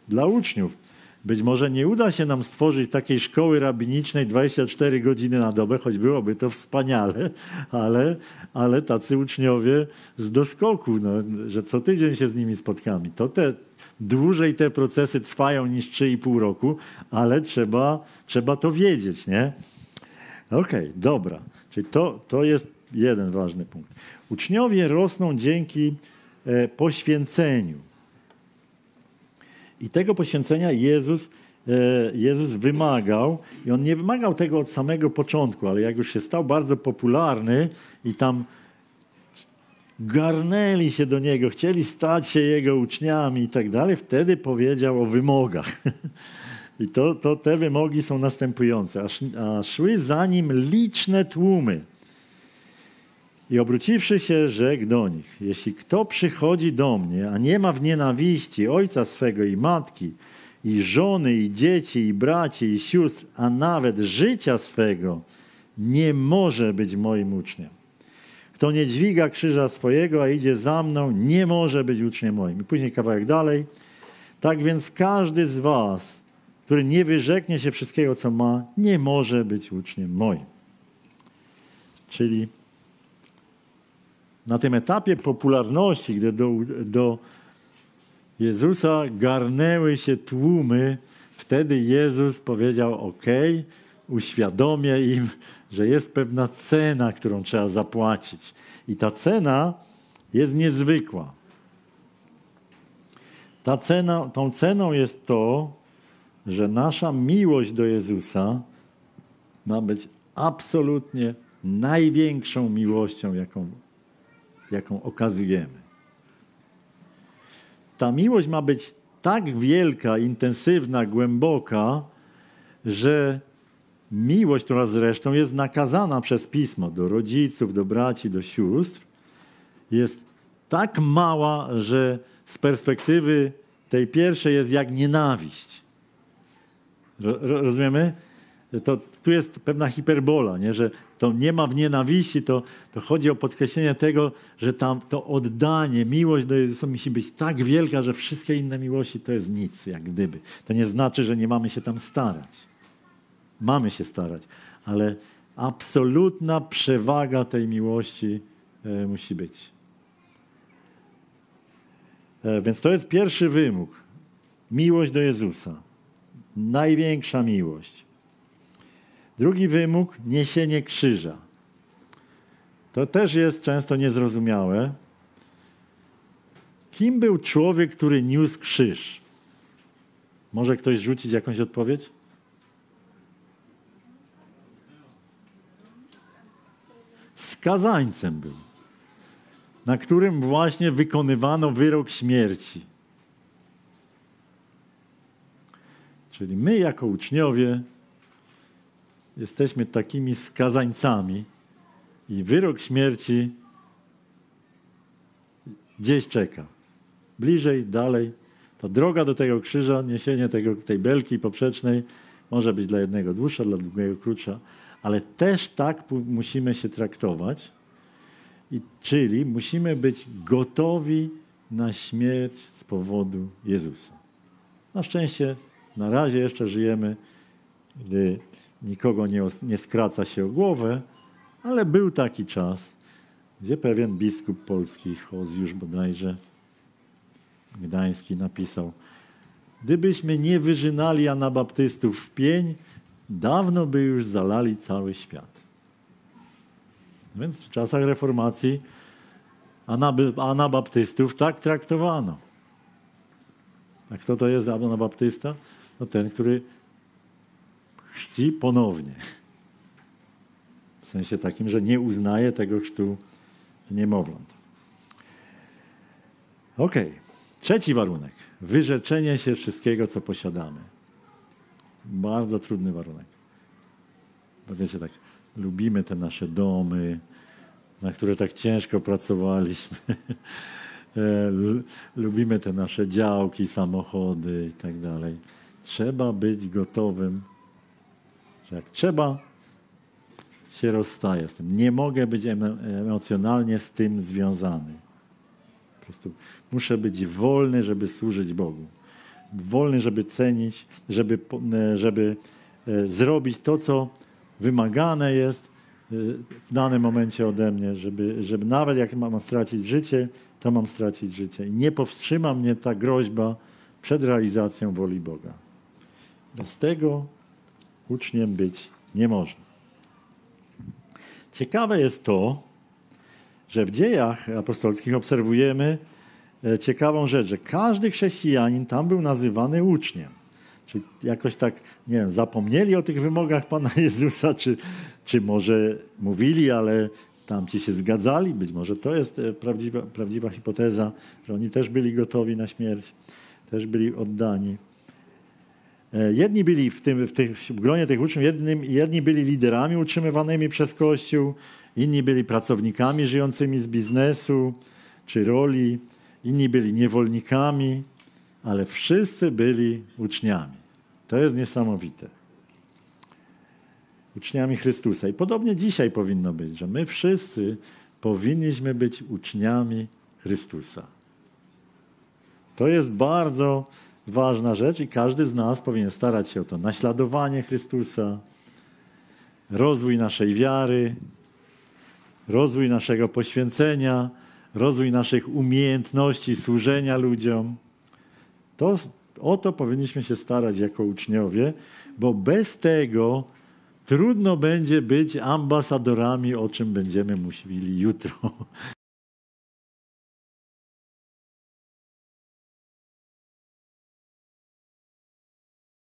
dla uczniów. Być może nie uda się nam stworzyć takiej szkoły rabinicznej 24 godziny na dobę, choć byłoby to wspaniale, ale, ale tacy uczniowie z doskoku, no, że co tydzień się z nimi spotkamy. To te, dłużej te procesy trwają niż 3,5 roku, ale trzeba, trzeba to wiedzieć, nie? Okej, okay, dobra. Czyli to, to jest jeden ważny punkt. Uczniowie rosną dzięki poświęceniu. I tego poświęcenia Jezus, e, Jezus wymagał. I on nie wymagał tego od samego początku, ale jak już się stał bardzo popularny i tam garnęli się do niego, chcieli stać się jego uczniami i tak dalej, wtedy powiedział o wymogach. I to, to te wymogi są następujące. A, a szły za nim liczne tłumy. I obróciwszy się, rzekł do nich: Jeśli kto przychodzi do mnie, a nie ma w nienawiści ojca swego i matki, i żony, i dzieci, i braci, i sióstr, a nawet życia swego, nie może być moim uczniem. Kto nie dźwiga krzyża swojego, a idzie za mną, nie może być uczniem moim. I później kawałek dalej. Tak więc każdy z was, który nie wyrzeknie się wszystkiego, co ma, nie może być uczniem moim. Czyli na tym etapie popularności, gdy do, do Jezusa garnęły się tłumy, wtedy Jezus powiedział: OK, uświadomię im, że jest pewna cena, którą trzeba zapłacić. I ta cena jest niezwykła. Ta cena, tą ceną jest to, że nasza miłość do Jezusa ma być absolutnie największą miłością, jaką, jaką okazujemy. Ta miłość ma być tak wielka, intensywna, głęboka, że miłość, która zresztą jest nakazana przez pismo do rodziców, do braci, do sióstr, jest tak mała, że z perspektywy tej pierwszej jest jak nienawiść. Rozumiemy? To, tu jest pewna hiperbola, nie? że to nie ma w nienawiści, to, to chodzi o podkreślenie tego, że tam to oddanie, miłość do Jezusa musi być tak wielka, że wszystkie inne miłości to jest nic, jak gdyby. To nie znaczy, że nie mamy się tam starać. Mamy się starać, ale absolutna przewaga tej miłości e, musi być. E, więc to jest pierwszy wymóg. Miłość do Jezusa. Największa miłość. Drugi wymóg niesienie krzyża. To też jest często niezrozumiałe. Kim był człowiek, który niósł krzyż? Może ktoś rzucić jakąś odpowiedź? Skazańcem był, na którym właśnie wykonywano wyrok śmierci. Czyli my, jako uczniowie, jesteśmy takimi skazańcami i wyrok śmierci gdzieś czeka. Bliżej, dalej. Ta droga do tego krzyża, niesienie tego, tej belki poprzecznej może być dla jednego dłuższa, dla drugiego krótsza, ale też tak musimy się traktować, i, czyli musimy być gotowi na śmierć z powodu Jezusa. Na szczęście na razie jeszcze żyjemy, gdy nikogo nie, nie skraca się o głowę, ale był taki czas, gdzie pewien biskup polski, Hozjusz bodajże, Gdański napisał Gdybyśmy nie wyżynali anabaptystów w pień, dawno by już zalali cały świat. Więc w czasach reformacji anabaptystów tak traktowano. A kto to jest anabaptysta? No ten, który chci ponownie. W sensie takim, że nie uznaje tego chrztu niemowląt. Ok. Trzeci warunek. Wyrzeczenie się wszystkiego, co posiadamy. Bardzo trudny warunek. Bo wiecie, tak, lubimy te nasze domy, na które tak ciężko pracowaliśmy. E, lubimy te nasze działki, samochody i tak dalej. Trzeba być gotowym że jak trzeba, się rozstaję z tym. Nie mogę być emocjonalnie z tym związany. Po prostu muszę być wolny, żeby służyć Bogu. Wolny, żeby cenić, żeby, e, żeby e, zrobić to, co wymagane jest e, w danym momencie ode mnie, żeby, żeby nawet jak mam stracić życie, to mam stracić życie. I nie powstrzyma mnie ta groźba przed realizacją woli Boga. Bez tego uczniem być nie można. Ciekawe jest to, że w dziejach apostolskich obserwujemy e, ciekawą rzecz, że każdy chrześcijanin tam był nazywany uczniem. Czy jakoś tak, nie wiem, zapomnieli o tych wymogach Pana Jezusa, czy, czy może mówili, ale tamci się zgadzali. Być może to jest e, prawdziwa, prawdziwa hipoteza, że oni też byli gotowi na śmierć, też byli oddani. E, jedni byli w, tym, w, tych, w gronie tych uczniów, jednym, jedni byli liderami utrzymywanymi przez Kościół, inni byli pracownikami żyjącymi z biznesu czy roli, inni byli niewolnikami, ale wszyscy byli uczniami. To jest niesamowite. Uczniami Chrystusa. I podobnie dzisiaj powinno być, że my wszyscy powinniśmy być uczniami Chrystusa. To jest bardzo ważna rzecz i każdy z nas powinien starać się o to naśladowanie Chrystusa, rozwój naszej wiary, rozwój naszego poświęcenia, rozwój naszych umiejętności służenia ludziom. To, o to powinniśmy się starać jako uczniowie, bo bez tego trudno będzie być ambasadorami, o czym będziemy mówili jutro.